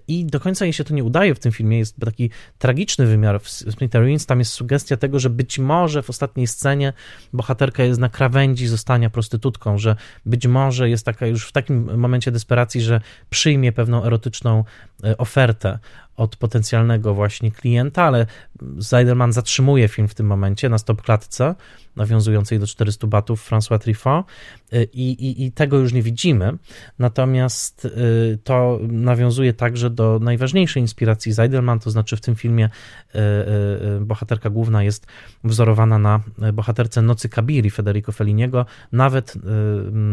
i do końca jej się to nie udaje w tym filmie, jest taki tragiczny wymiar w Smithereens, tam jest sugestia tego, że być może w ostatniej scenie bohaterka jest na krawędzi zostania prostytutką, że być może jest taka już w takim momencie desperacji, że przyjmie pewną erotyczną y, ofertę od potencjalnego właśnie klienta, ale Zeidelman zatrzymuje film w tym momencie na stop klatce nawiązującej do 400 batów François Truffaut y, i, i, i tego już nie widzimy. Natomiast y, to nawiązuje także do najważniejszej inspiracji Zeidelman, to znaczy w tym filmie y, bohaterka główna jest wzorowana na bohaterce Nocy Kabiri Federico Felliniego, nawet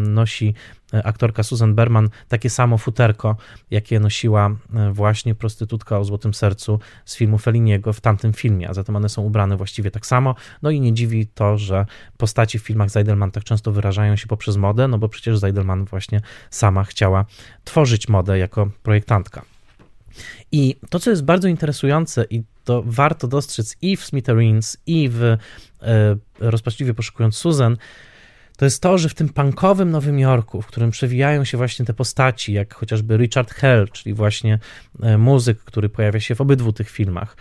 nosi aktorka Susan Berman takie samo futerko, jakie nosiła właśnie prostytutka o Złotym Sercu z filmu Felliniego w tamtym filmie, a zatem one są ubrane właściwie tak samo. No i nie dziwi to, że postaci w filmach Zeidelman tak często wyrażają się poprzez modę, no bo przecież Zeidelman właśnie sama chciała tworzyć modę jako projektantka. I to, co jest bardzo interesujące i to warto dostrzec i w Smithereens, i w e, Rozpaczliwie poszukując Susan, to jest to, że w tym punkowym Nowym Jorku, w którym przewijają się właśnie te postaci, jak chociażby Richard Hell, czyli właśnie e, muzyk, który pojawia się w obydwu tych filmach,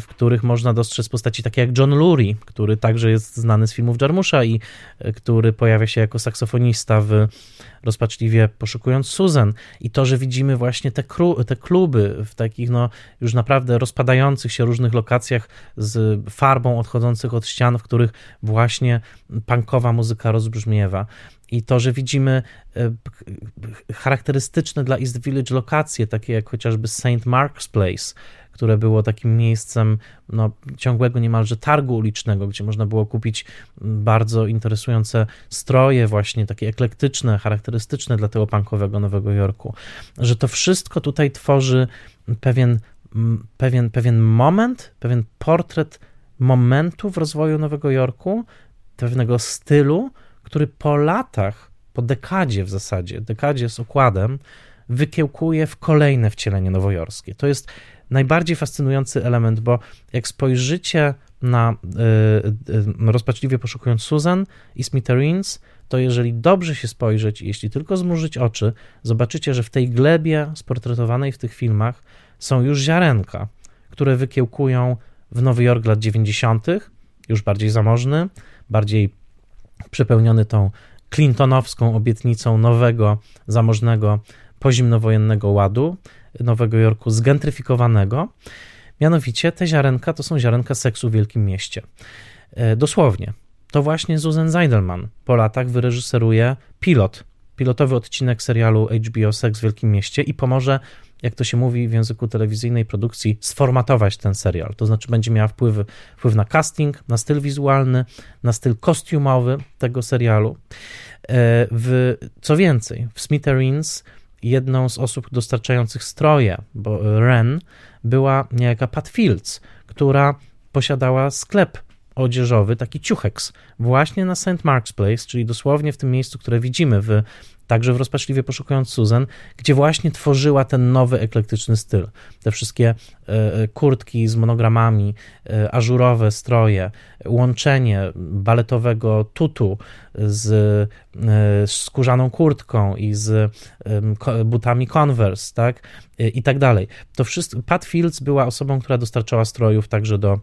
w których można dostrzec postaci takie jak John Lurie, który także jest znany z filmów Jarmusza i e, który pojawia się jako saksofonista w rozpaczliwie poszukując Susan i to, że widzimy właśnie te, kru, te kluby w takich no już naprawdę rozpadających się różnych lokacjach z farbą odchodzących od ścian, w których właśnie punkowa muzyka rozbrzmiewa i to, że widzimy e, charakterystyczne dla East Village lokacje, takie jak chociażby St. Mark's Place, które było takim miejscem no, ciągłego niemalże targu ulicznego, gdzie można było kupić bardzo interesujące stroje, właśnie takie eklektyczne, charakterystyczne dla tego punkowego Nowego Jorku. Że to wszystko tutaj tworzy pewien, pewien, pewien moment, pewien portret momentu w rozwoju Nowego Jorku, pewnego stylu, który po latach, po dekadzie w zasadzie, dekadzie z układem, wykiełkuje w kolejne wcielenie nowojorskie. To jest najbardziej fascynujący element, bo jak spojrzycie na y, y, rozpaczliwie poszukując Susan i Smithereens, to jeżeli dobrze się spojrzeć, jeśli tylko zmrużyć oczy, zobaczycie, że w tej glebie sportretowanej w tych filmach są już ziarenka, które wykiełkują w Nowy Jork lat 90., już bardziej zamożny, bardziej przepełniony tą clintonowską obietnicą nowego, zamożnego, pozimnowojennego ładu, Nowego Jorku zgentryfikowanego. Mianowicie te ziarenka to są ziarenka seksu w wielkim mieście. E, dosłownie. To właśnie Susan Zeidelman po latach wyreżyseruje pilot, pilotowy odcinek serialu HBO Sex w Wielkim Mieście i pomoże jak to się mówi w języku telewizyjnej produkcji, sformatować ten serial. To znaczy będzie miała wpływ, wpływ na casting, na styl wizualny, na styl kostiumowy tego serialu. E, w, co więcej, w Smithereens jedną z osób dostarczających stroje, bo Ren była niejaka Pat Fields, która posiadała sklep odzieżowy, taki ciucheks, właśnie na St. Mark's Place, czyli dosłownie w tym miejscu, które widzimy w także w Rozpaczliwie Poszukując Susan, gdzie właśnie tworzyła ten nowy, eklektyczny styl. Te wszystkie e, e, kurtki z monogramami, e, ażurowe stroje, łączenie baletowego tutu z skórzaną kurtką i z butami Converse, tak, i tak dalej. To wszystko, Pat Fields była osobą, która dostarczała strojów także do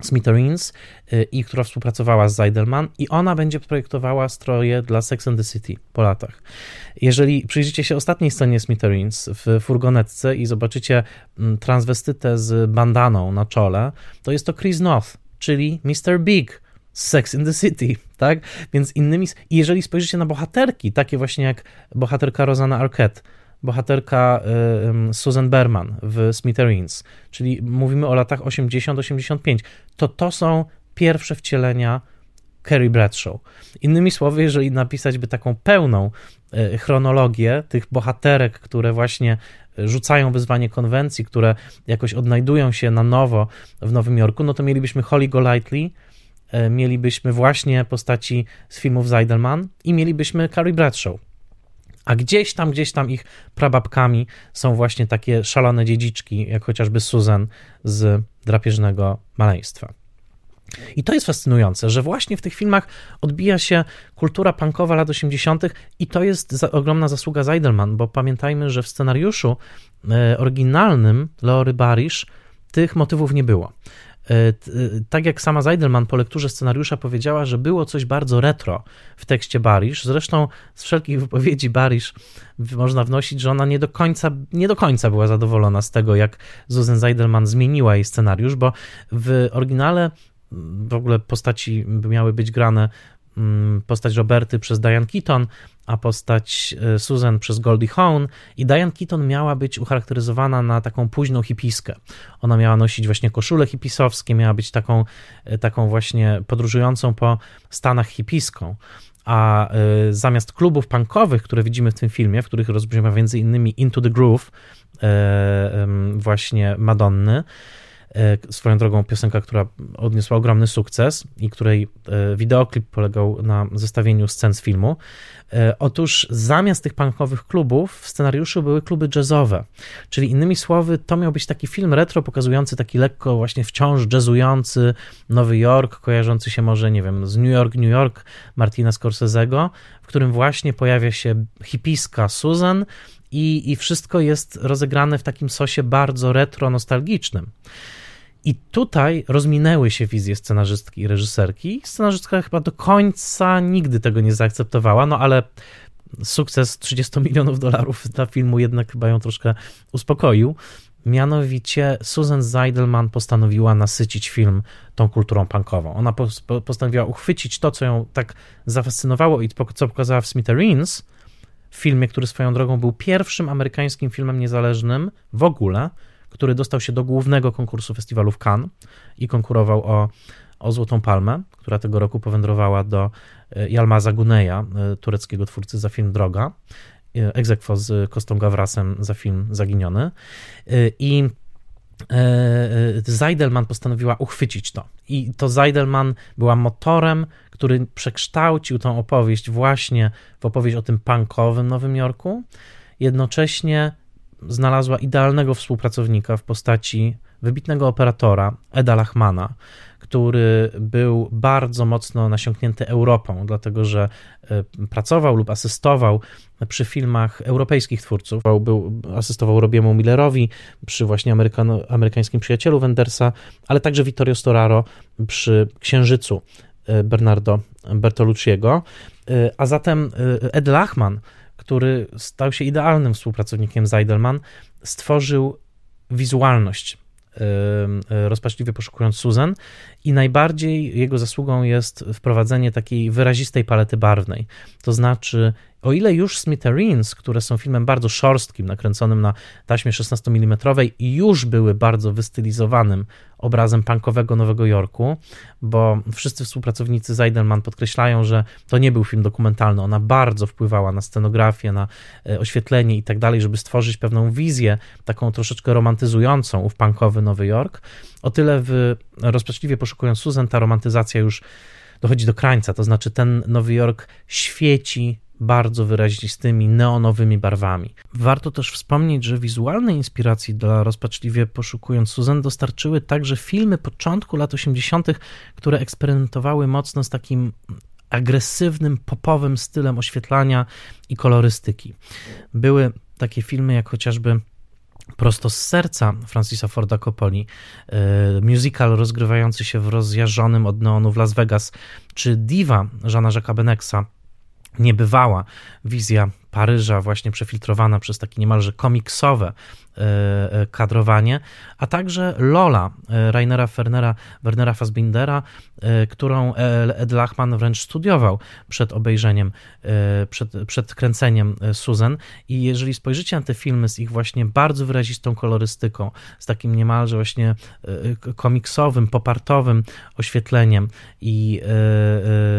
Smithereens y, i która współpracowała z Zeidelman i ona będzie projektowała stroje dla Sex and the City po latach. Jeżeli przyjrzycie się ostatniej scenie Smithereens w furgonetce i zobaczycie mm, transwestytę z bandaną na czole, to jest to Chris North, czyli Mr. Big z Sex in the City, [laughs] tak? Więc innymi... I jeżeli spojrzycie na bohaterki, takie właśnie jak bohaterka Rosanna Arquette, bohaterka y, Susan Berman w Smithereens, czyli mówimy o latach 80-85, to to są pierwsze wcielenia Carrie Bradshaw. Innymi słowy, jeżeli napisać by taką pełną y, chronologię tych bohaterek, które właśnie rzucają wyzwanie konwencji, które jakoś odnajdują się na nowo w Nowym Jorku, no to mielibyśmy Holly Golightly, y, mielibyśmy właśnie postaci z filmów Zeidelman i mielibyśmy Carrie Bradshaw. A gdzieś tam, gdzieś tam ich prababkami są właśnie takie szalone dziedziczki, jak chociażby Susan z drapieżnego maleństwa. I to jest fascynujące, że właśnie w tych filmach odbija się kultura punkowa lat 80. i to jest za, ogromna zasługa Zeidelman, bo pamiętajmy, że w scenariuszu e, oryginalnym Leory Barish tych motywów nie było. E, e, tak jak sama Zeidelman po lekturze scenariusza powiedziała, że było coś bardzo retro w tekście Barish. Zresztą z wszelkich wypowiedzi Barish można wnosić, że ona nie do końca, nie do końca była zadowolona z tego, jak Susan Zeidelman zmieniła jej scenariusz, bo w oryginale w ogóle postaci miały być grane postać Roberty przez Diane Keaton, a postać e, Susan przez Goldie Hawn i Diane Keaton miała być ucharakteryzowana na taką późną hipiskę. Ona miała nosić właśnie koszule hipisowskie, miała być taką, e, taką właśnie podróżującą po Stanach hipiską a y, zamiast klubów punkowych, które widzimy w tym filmie, w których rozbrzmiewa między innymi Into the Groove właśnie Madonny, E, swoją drogą piosenka, która odniosła ogromny sukces i której e, wideoklip polegał na zestawieniu scen z filmu. E, otóż zamiast tych punkowych klubów w scenariuszu były kluby jazzowe, czyli innymi słowy to miał być taki film retro pokazujący taki lekko właśnie wciąż jazzujący Nowy Jork, kojarzący się może, nie wiem, z New York, New York Martina Scorsese'ego, w którym właśnie pojawia się hipiska Susan i, i wszystko jest rozegrane w takim sosie bardzo retro nostalgicznym. I tutaj rozminęły się wizje scenarzystki i reżyserki. Scenarzystka chyba do końca nigdy tego nie zaakceptowała, no ale sukces 30 milionów dolarów dla filmu jednak chyba ją troszkę uspokoił. Mianowicie Susan Zeidelman postanowiła nasycić film tą kulturą punkową. Ona postanowiła uchwycić to, co ją tak zafascynowało i co pokazała w Smithereens, w filmie, który swoją drogą był pierwszym amerykańskim filmem niezależnym w ogóle, który dostał się do głównego konkursu festiwalu w Cannes i konkurował o, o Złotą Palmę, która tego roku powędrowała do Jalmaza e, Guneja, e, tureckiego twórcy za film Droga, e, egzekwo z Kostą Gawrasem za film Zaginiony. I Zeidelman postanowiła uchwycić to. I to Zeidelman była motorem, który przekształcił tą opowieść właśnie w opowieść o tym punkowym Nowym Jorku. Jednocześnie znalazła idealnego współpracownika w postaci wybitnego operatora Eda Lachmana, który był bardzo mocno nasiąknięty Europą, dlatego że e, pracował lub asystował przy filmach europejskich twórców. Był, asystował Robiemu Millerowi przy właśnie amerykańskim przyjacielu Wendersa, ale także Vittorio Storaro przy Księżycu e, Bernardo Bertolucciego. E, a zatem Ed Lachman który stał się idealnym współpracownikiem Zeidelman, stworzył wizualność rozpaczliwie poszukując Susan i najbardziej jego zasługą jest wprowadzenie takiej wyrazistej palety barwnej. To znaczy o ile już Smithereens, które są filmem bardzo szorstkim, nakręconym na taśmie 16 mm już były bardzo wystylizowanym obrazem punkowego Nowego Jorku, bo wszyscy współpracownicy Zeidelman podkreślają, że to nie był film dokumentalny. Ona bardzo wpływała na scenografię, na e, oświetlenie i tak dalej, żeby stworzyć pewną wizję, taką troszeczkę romantyzującą ów punkowy Nowy Jork. O tyle w rozpaczliwie poszukując Susan ta romantyzacja już dochodzi do krańca, to znaczy ten Nowy Jork świeci bardzo wyrazistymi, neonowymi barwami. Warto też wspomnieć, że wizualne inspiracji dla rozpaczliwie poszukując Susan dostarczyły także filmy początku lat 80., które eksperymentowały mocno z takim agresywnym, popowym stylem oświetlania i kolorystyki. Były takie filmy jak chociażby prosto z serca Francisa Forda Coppoli, e, musical rozgrywający się w rozjarzonym od neonu w Las Vegas, czy Diva Żana Jacques'a Benexa, niebywała wizja Paryża, właśnie przefiltrowana przez takie niemalże komiksowe E, e, kadrowanie, a także Lola e, Rainera Fernera, Wernera Fassbindera, którą Ed Lachman wręcz studiował przed obejrzeniem, przed, przed kręceniem Susan i jeżeli spojrzycie na te filmy z ich właśnie bardzo wyrazistą kolorystyką, z takim niemalże właśnie komiksowym, popartowym oświetleniem i,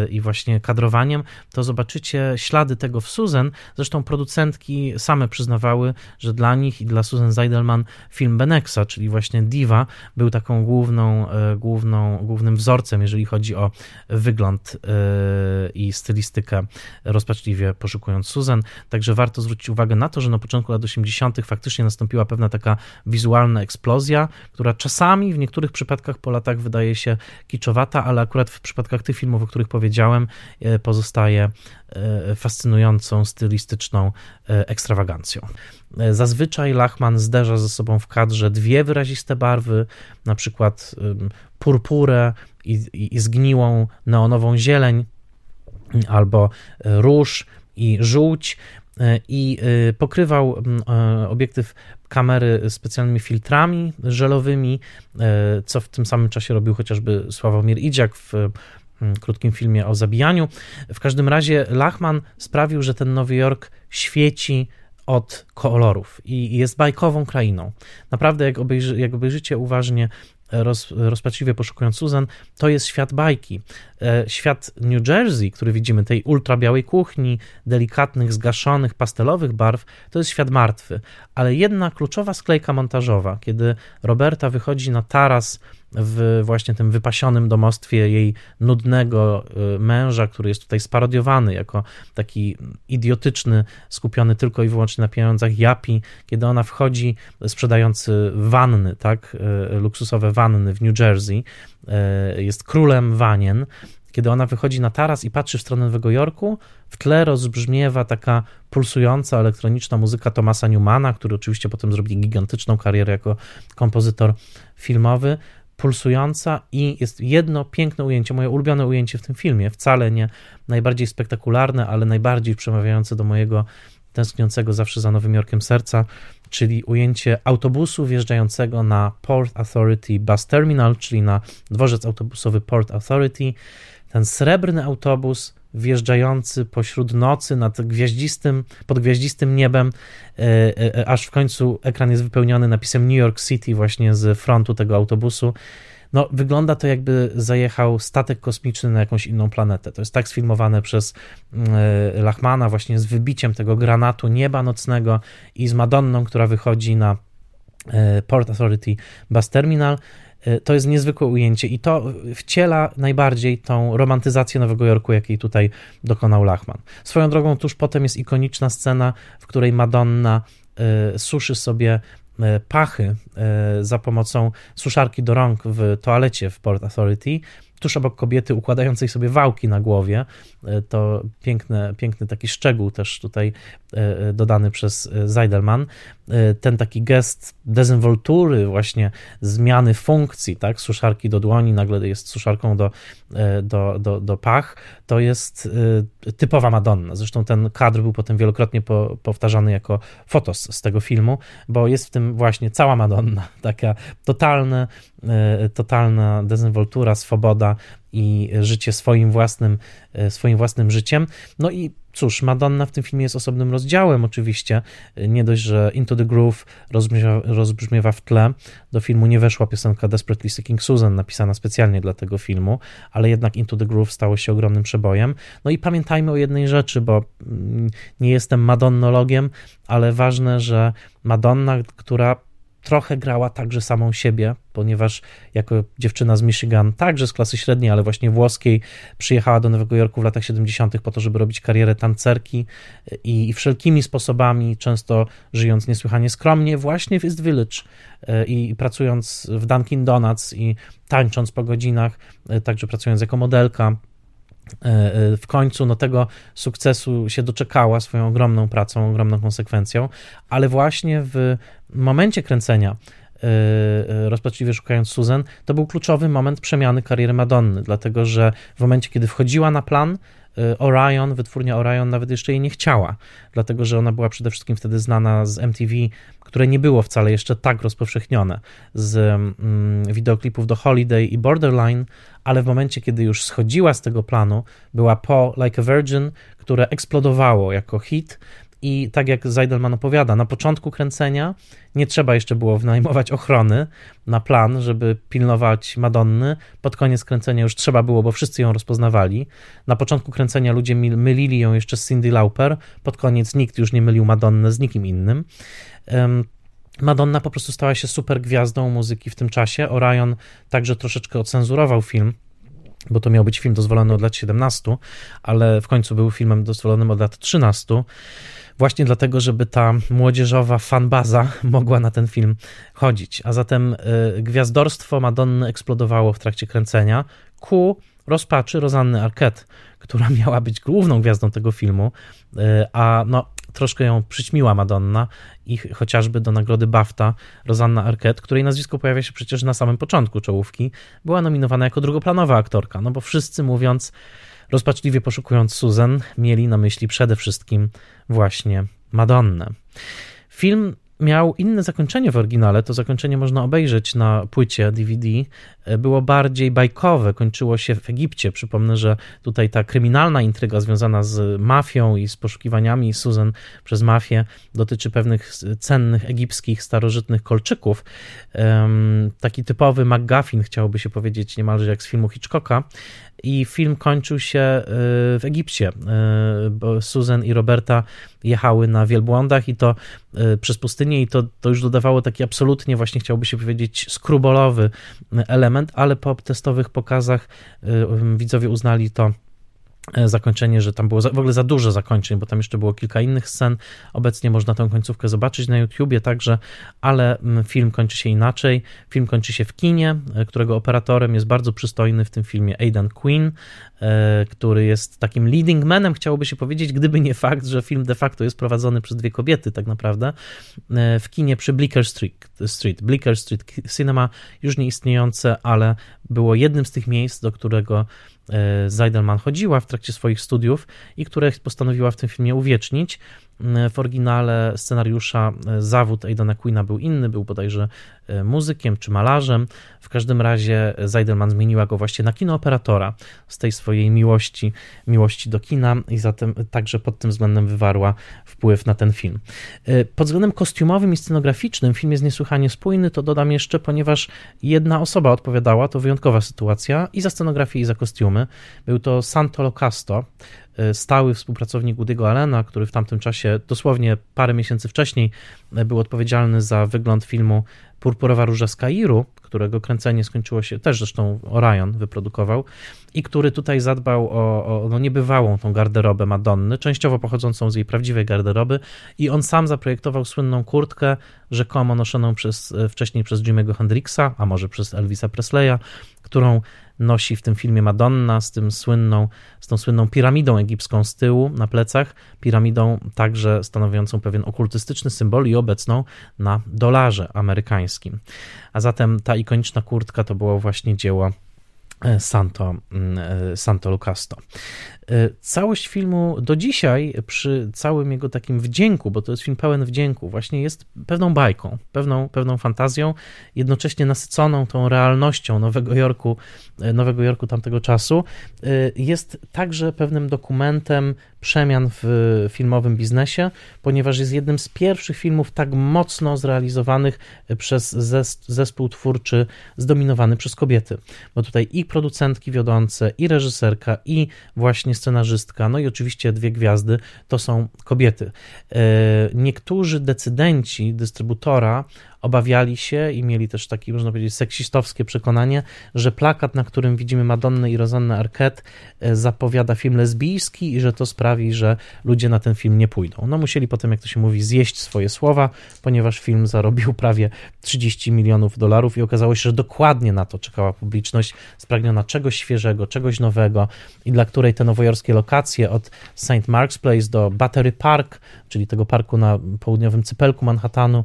i właśnie kadrowaniem, to zobaczycie ślady tego w Susan. Zresztą producentki same przyznawały, że dla nich i dla Susan Zeidelman film Benexa, czyli właśnie Diva, był taką główną, e, główną, głównym wzorcem, jeżeli chodzi o wygląd e, i stylistykę, rozpaczliwie poszukując Susan. Także warto zwrócić uwagę na to, że na początku lat 80. faktycznie nastąpiła pewna taka wizualna eksplozja, która czasami w niektórych przypadkach po latach wydaje się kiczowata, ale akurat w przypadkach tych filmów, o których powiedziałem, e, pozostaje fascynującą, stylistyczną ekstrawagancją. Zazwyczaj Lachman zderza ze sobą w kadrze dwie wyraziste barwy, na przykład purpurę i, i, i zgniłą neonową zieleń, albo róż i żółć i y, pokrywał e, obiektyw kamery specjalnymi filtrami żelowymi, e, co w tym samym czasie robił chociażby Sławomir Idziak w krótkim filmie o zabijaniu. W każdym razie Lachman sprawił, że ten Nowy Jork świeci od kolorów i jest bajkową krainą. Naprawdę, jak, obejrzy, jak obejrzycie uważnie, roz, rozpaczliwie poszukując Susan, to jest świat bajki. E, świat New Jersey, który widzimy, tej ultrabiałej kuchni, delikatnych, zgaszonych, pastelowych barw, to jest świat martwy. Ale jedna kluczowa sklejka montażowa, kiedy Roberta wychodzi na taras w właśnie tym wypasionym domostwie jej nudnego y, męża, który jest tutaj sparodiowany jako taki idiotyczny, skupiony tylko i wyłącznie na pieniądzach Japi, kiedy ona wchodzi sprzedający wanny, tak, y, luksusowe wanny w New Jersey, y, jest królem wanien, kiedy ona wychodzi na taras i patrzy w stronę Nowego Jorku, w tle rozbrzmiewa taka pulsująca elektroniczna muzyka Thomasa Newmana, który oczywiście potem zrobi gigantyczną karierę jako kompozytor filmowy pulsująca i jest jedno piękne ujęcie, moje ulubione ujęcie w tym filmie, wcale nie najbardziej spektakularne, ale najbardziej przemawiające do mojego tęskniącego zawsze za Nowym Jorkiem serca, czyli ujęcie autobusu wjeżdżającego na Port Authority Bus Terminal, czyli na dworzec autobusowy Port Authority. Ten srebrny autobus wjeżdżający pośród nocy nad gwiaździstym, pod gwiaździstym niebem, e, e, e, aż w końcu ekran jest wypełniony napisem New York City właśnie z frontu tego autobusu. No, wygląda to jakby zajechał statek kosmiczny na jakąś inną planetę. To jest tak sfilmowane przez Lachmana właśnie z wybiciem tego granatu nieba nocnego i z Madonną, która wychodzi na Port Authority Bus Terminal to jest niezwykłe ujęcie i to wciela najbardziej tą romantyzację Nowego Jorku, jakiej tutaj dokonał Lachman. Swoją drogą, tuż potem jest ikoniczna scena, w której Madonna e, suszy sobie e, pachy za pomocą suszarki do rąk w toalecie w Port Authority tuż obok kobiety układającej sobie wałki na głowie. E, to piękny, piękny taki szczegół też tutaj e, e, dodany przez Zeidelman. Ten taki gest dezynwoltury, właśnie zmiany funkcji, tak, suszarki do dłoni, nagle jest suszarką do, do, do, do pach, to jest typowa Madonna. Zresztą ten kadr był potem wielokrotnie po, powtarzany jako fotos z tego filmu, bo jest w tym właśnie cała Madonna, [laughs] taka totalna, totalna dezynwoltura, swoboda, i życie swoim własnym, swoim własnym życiem. No i Cóż, Madonna w tym filmie jest osobnym rozdziałem, oczywiście. Nie dość, że Into the Groove rozbrzmiewa, rozbrzmiewa, w tle. Do filmu nie weszła piosenka Desperately Seeking Susan, napisana specjalnie dla tego filmu, ale jednak Into the Groove stało się ogromnym przebojem. No i pamiętajmy o jednej rzeczy, bo mm, nie jestem madonnologiem, ale ważne, że Madonna, która trochę grała także samą siebie, ponieważ jako dziewczyna z Michigan, także z klasy średniej, ale właśnie włoskiej, przyjechała do Nowego Jorku w latach 70. po to, żeby robić karierę tancerki i, i wszelkimi sposobami, często żyjąc niesłychanie skromnie, właśnie w East Village e, i, i pracując w Dunkin' Donuts i tańcząc po godzinach, e, także pracując jako modelka, w końcu no, tego sukcesu się doczekała swoją ogromną pracą, ogromną konsekwencją, ale właśnie w momencie kręcenia e, rozpaczliwie szukając Susan, to był kluczowy moment przemiany kariery Madonny, dlatego że w momencie, kiedy wchodziła na plan, Orion, wytwórnia Orion nawet jeszcze jej nie chciała, dlatego że ona była przede wszystkim wtedy znana z MTV, które nie było wcale jeszcze tak rozpowszechnione, z mm, wideoklipów do Holiday i Borderline, ale w momencie, kiedy już schodziła z tego planu, była po Like a Virgin, które eksplodowało jako hit. I tak jak Zeidelman opowiada, na początku kręcenia nie trzeba jeszcze było wynajmować ochrony na plan, żeby pilnować Madonny. Pod koniec kręcenia już trzeba było, bo wszyscy ją rozpoznawali. Na początku kręcenia ludzie mylili ją jeszcze z Cindy Lauper. Pod koniec nikt już nie mylił Madonny z nikim innym. Madonna po prostu stała się super gwiazdą muzyki w tym czasie. Orion także troszeczkę ocenzurował film, bo to miał być film dozwolony od lat 17, ale w końcu był filmem dozwolonym od lat 13. Właśnie dlatego, żeby ta młodzieżowa fanbaza [laughs] mogła na ten film chodzić. A zatem y, gwiazdorstwo Madonny eksplodowało w trakcie kręcenia ku rozpaczy Rozanny Arquette, która miała być główną gwiazdą tego filmu, y, a no, troszkę ją przyćmiła Madonna i chociażby do nagrody BAFTA Rosanna Arquette, której nazwisko pojawia się przecież na samym początku czołówki, była nominowana jako drugoplanowa aktorka, no bo wszyscy mówiąc, rozpaczliwie poszukując Susan, mieli na myśli przede wszystkim właśnie Madonnę. Film miał inne zakończenie w oryginale. To zakończenie można obejrzeć na płycie DVD. Było bardziej bajkowe, kończyło się w Egipcie. Przypomnę, że tutaj ta kryminalna intryga związana z mafią i z poszukiwaniami Susan przez mafię dotyczy pewnych cennych egipskich, starożytnych kolczyków. Taki typowy McGuffin, chciałoby się powiedzieć, niemalże jak z filmu Hitchcocka i film kończył się y, w Egipcie, y, bo Susan i Roberta jechały na wielbłądach i to y, przez pustynię i to, to już dodawało taki absolutnie właśnie chciałby się powiedzieć skrubolowy element, ale po testowych pokazach widzowie uznali to E, zakończenie, że tam było w ogóle za dużo zakończeń, bo tam jeszcze było kilka innych scen. Obecnie można tę końcówkę zobaczyć na YouTubie także, ale mm, film kończy się inaczej. Film kończy się w kinie, e, którego operatorem jest bardzo przystojny w tym filmie Aidan Quinn, e, który jest takim leading manem, chciałoby się powiedzieć, gdyby nie fakt, że film de facto jest prowadzony przez dwie kobiety tak naprawdę, w kinie przy Bleecker Street. Street. Bleecker Street Cinema już nie istniejące, ale było jednym z tych miejsc, do którego E, Zeidelman chodziła w trakcie swoich studiów i które postanowiła w tym filmie uwiecznić. E, w oryginale scenariusza e, zawód Aidana Queena był inny, był bodajże muzykiem czy malarzem. W każdym razie Zeidelman zmieniła go właśnie na kinooperatora z tej swojej miłości, miłości do kina i zatem także pod tym względem wywarła wpływ na ten film. Pod względem kostiumowym i scenograficznym film jest niesłychanie spójny, to dodam jeszcze, ponieważ jedna osoba odpowiadała, to wyjątkowa sytuacja i za scenografię i za kostiumy. Był to Santo Locasto, e, stały współpracownik Woody'ego Allena, który w tamtym czasie, dosłownie parę miesięcy wcześniej, e, był odpowiedzialny za wygląd filmu Purpurowa Róża z Kairu, którego kręcenie skończyło się, też zresztą Orion wyprodukował, i który tutaj zadbał o, o no niebywałą tą garderobę Madonny, częściowo pochodzącą z jej prawdziwej garderoby i on sam zaprojektował słynną kurtkę, rzekomo noszoną przez, e, wcześniej przez Jimmy'ego Hendrixa, a może przez Elvisa Presleya, którą nosi w tym filmie Madonna z tym słynną, z tą słynną piramidą egipską z tyłu na plecach, piramidą także stanowiącą pewien okultystyczny symbol i obecną na dolarze amerykańskim. A zatem ta ikoniczna kurtka to było właśnie dzieło Santo, Santo Lucasto. E, całość filmu do dzisiaj, przy całym jego takim wdzięku, bo to jest film pełen wdzięku, właśnie jest pewną bajką, pewną, pewną fantazją, jednocześnie nasyconą tą realnością Nowego Jorku, e, Nowego Jorku tamtego czasu. E, jest także pewnym dokumentem przemian w filmowym biznesie, ponieważ jest jednym z pierwszych filmów tak mocno zrealizowanych przez zespół twórczy zdominowany przez kobiety. Bo tutaj i producentki wiodące, i reżyserka, i właśnie scenarzystka, no i oczywiście dwie gwiazdy to są kobiety. E, niektórzy decydenci dystrybutora obawiali się i mieli też takie, można powiedzieć, seksistowskie przekonanie, że plakat, na którym widzimy Madonnę i Rozannę Arquette e, zapowiada film lesbijski i że to sprawi, że ludzie na ten film nie pójdą. No musieli potem, jak to się mówi, zjeść swoje słowa, ponieważ film zarobił [laughs] prawie 30 milionów dolarów i okazało się, że dokładnie na to czekała publiczność, spragniona czegoś świeżego, czegoś nowego i dla której te nowojorskie lokacje od St. Mark's Place do Battery Park, czyli tego parku na południowym cypelku Manhattanu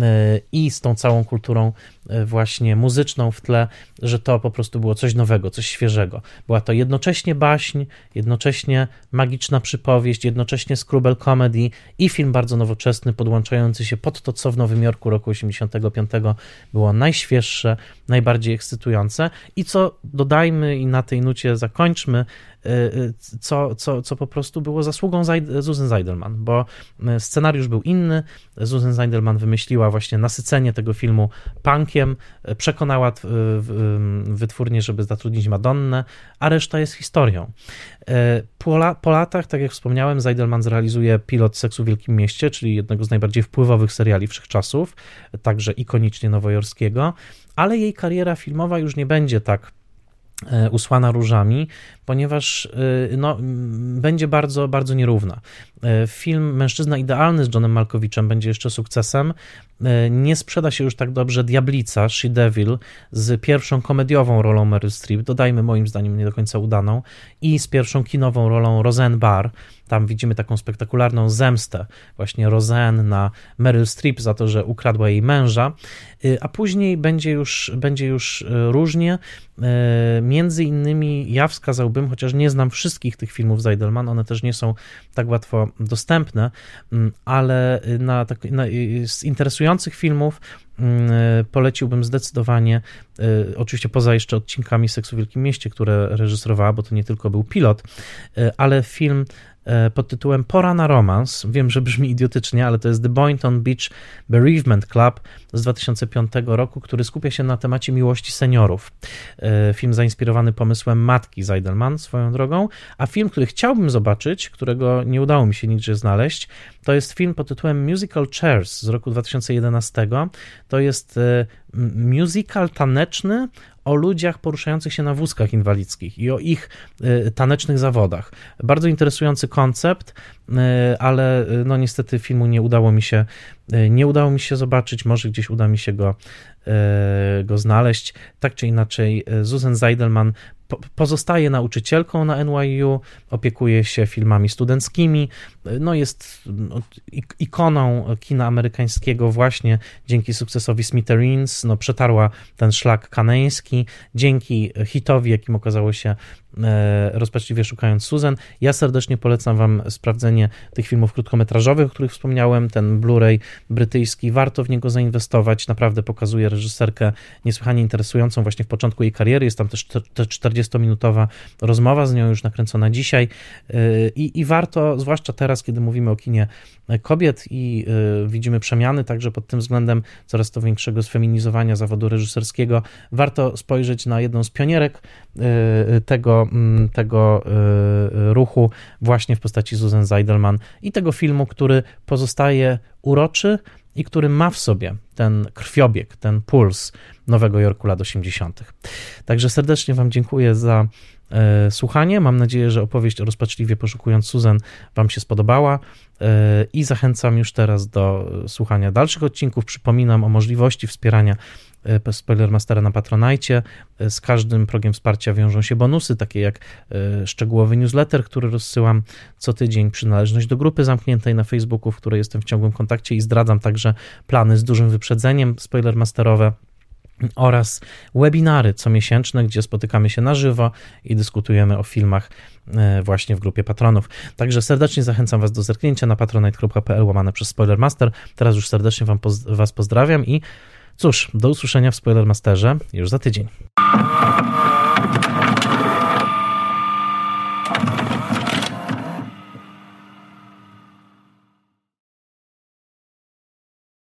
e, i z tą całą kulturą e, właśnie muzyczną w tle, że to po prostu było coś nowego, coś świeżego. Była to jednocześnie baśń, jednocześnie magiczna przypowieść, jednocześnie scrubble comedy i film bardzo nowoczesny, podłączający się pod to, co w Nowym Jorku roku 85 było najświeższe, najbardziej ekscytujące i co dodajmy i na tej nucie zakończmy, co, co, co po prostu było zasługą Susan Zeidelman, bo y, scenariusz był inny. Susan Zeidelman wymyśliła właśnie nasycenie tego filmu punkiem, przekonała wytwórnię, żeby zatrudnić Madonnę, a reszta jest historią. Po, la, po latach, tak jak wspomniałem, Zeidelman zrealizuje pilot Seksu w Wielkim Mieście, czyli jednego z najbardziej wpływowych seriali wszechczasów, także ikonicznie nowojorskiego, ale jej kariera filmowa już nie będzie tak usłana różami, ponieważ e, no, będzie bardzo, bardzo nierówna. E, film Mężczyzna Idealny z Johnem Malkowiczem będzie jeszcze sukcesem. Nie sprzeda się już tak dobrze Diablica, She Devil, z pierwszą komediową rolą Meryl Streep, dodajmy moim zdaniem nie do końca udaną, i z pierwszą kinową rolą Roseanne Barr. Tam widzimy taką spektakularną zemstę właśnie Roseanne na Meryl Streep za to, że ukradła jej męża, a później będzie już, będzie już różnie. Między innymi ja wskazałbym, chociaż nie znam wszystkich tych filmów Zeidelman, one też nie są tak łatwo dostępne, mm, ale na, tak, na, z interesujących filmów mm, poleciłbym zdecydowanie, y, oczywiście poza jeszcze odcinkami Seksu w Wielkim Mieście, które reżyserowała, bo to nie tylko był pilot, y, ale film pod tytułem Pora na romans. Wiem, że brzmi idiotycznie, ale to jest The Boynton Beach Bereavement Club z 2005 roku, który skupia się na temacie miłości seniorów. E, film zainspirowany pomysłem matki Zeidelman swoją drogą, a film, który chciałbym zobaczyć, którego nie udało mi się nigdzie znaleźć, to jest film pod tytułem Musical Chairs z roku 2011. To jest e, musical taneczny o ludziach poruszających się na wózkach inwalidzkich i o ich y, tanecznych zawodach. Bardzo interesujący koncept, y, ale y, no niestety filmu nie udało mi się nie udało mi się zobaczyć, może gdzieś uda mi się go, go znaleźć. Tak czy inaczej, Susan Zeidelman pozostaje nauczycielką na NYU, opiekuje się filmami studenckimi, no jest no, ikoną kina amerykańskiego właśnie dzięki sukcesowi Smithereens, no przetarła ten szlak kaneński, dzięki hitowi, jakim okazało się E, rozpaczliwie szukając Susan. Ja serdecznie polecam Wam sprawdzenie tych filmów krótkometrażowych, o których wspomniałem. Ten Blu-ray brytyjski, warto w niego zainwestować. Naprawdę pokazuje reżyserkę niesłychanie interesującą właśnie w początku jej kariery. Jest tam też 40-minutowa rozmowa z nią już nakręcona dzisiaj. E, I, I warto, zwłaszcza teraz, kiedy mówimy o kinie kobiet i e, widzimy przemiany także pod tym względem coraz to większego sfeminizowania zawodu reżyserskiego, warto spojrzeć na jedną z pionierek tego Mm, tego y, ruchu właśnie w postaci Susan Zeidelman i tego filmu, który pozostaje uroczy i który ma w sobie ten krwiobieg, ten puls Nowego Jorku lat 80. Także serdecznie Wam dziękuję za e, słuchanie. Mam nadzieję, że opowieść o rozpaczliwie poszukując Susan Wam się spodobała e, i zachęcam już teraz do słuchania dalszych odcinków. Przypominam o możliwości wspierania E, Spoilermastera na Patronajcie. E, z każdym progiem wsparcia wiążą się bonusy, takie jak e, szczegółowy newsletter, który rozsyłam co tydzień, przynależność do grupy zamkniętej na Facebooku, w której jestem w ciągłym kontakcie i zdradzam także plany z dużym wyprzedzeniem spoilermasterowe. oraz webinary comiesięczne, gdzie spotykamy się na żywo i dyskutujemy o filmach e, właśnie w grupie patronów. Także serdecznie zachęcam Was do zerknięcia na patronite.pl łamane przez Spoilermaster. Teraz już serdecznie wam poz Was pozdrawiam i cóż, do usłyszenia w Spoilermasterze już za tydzień.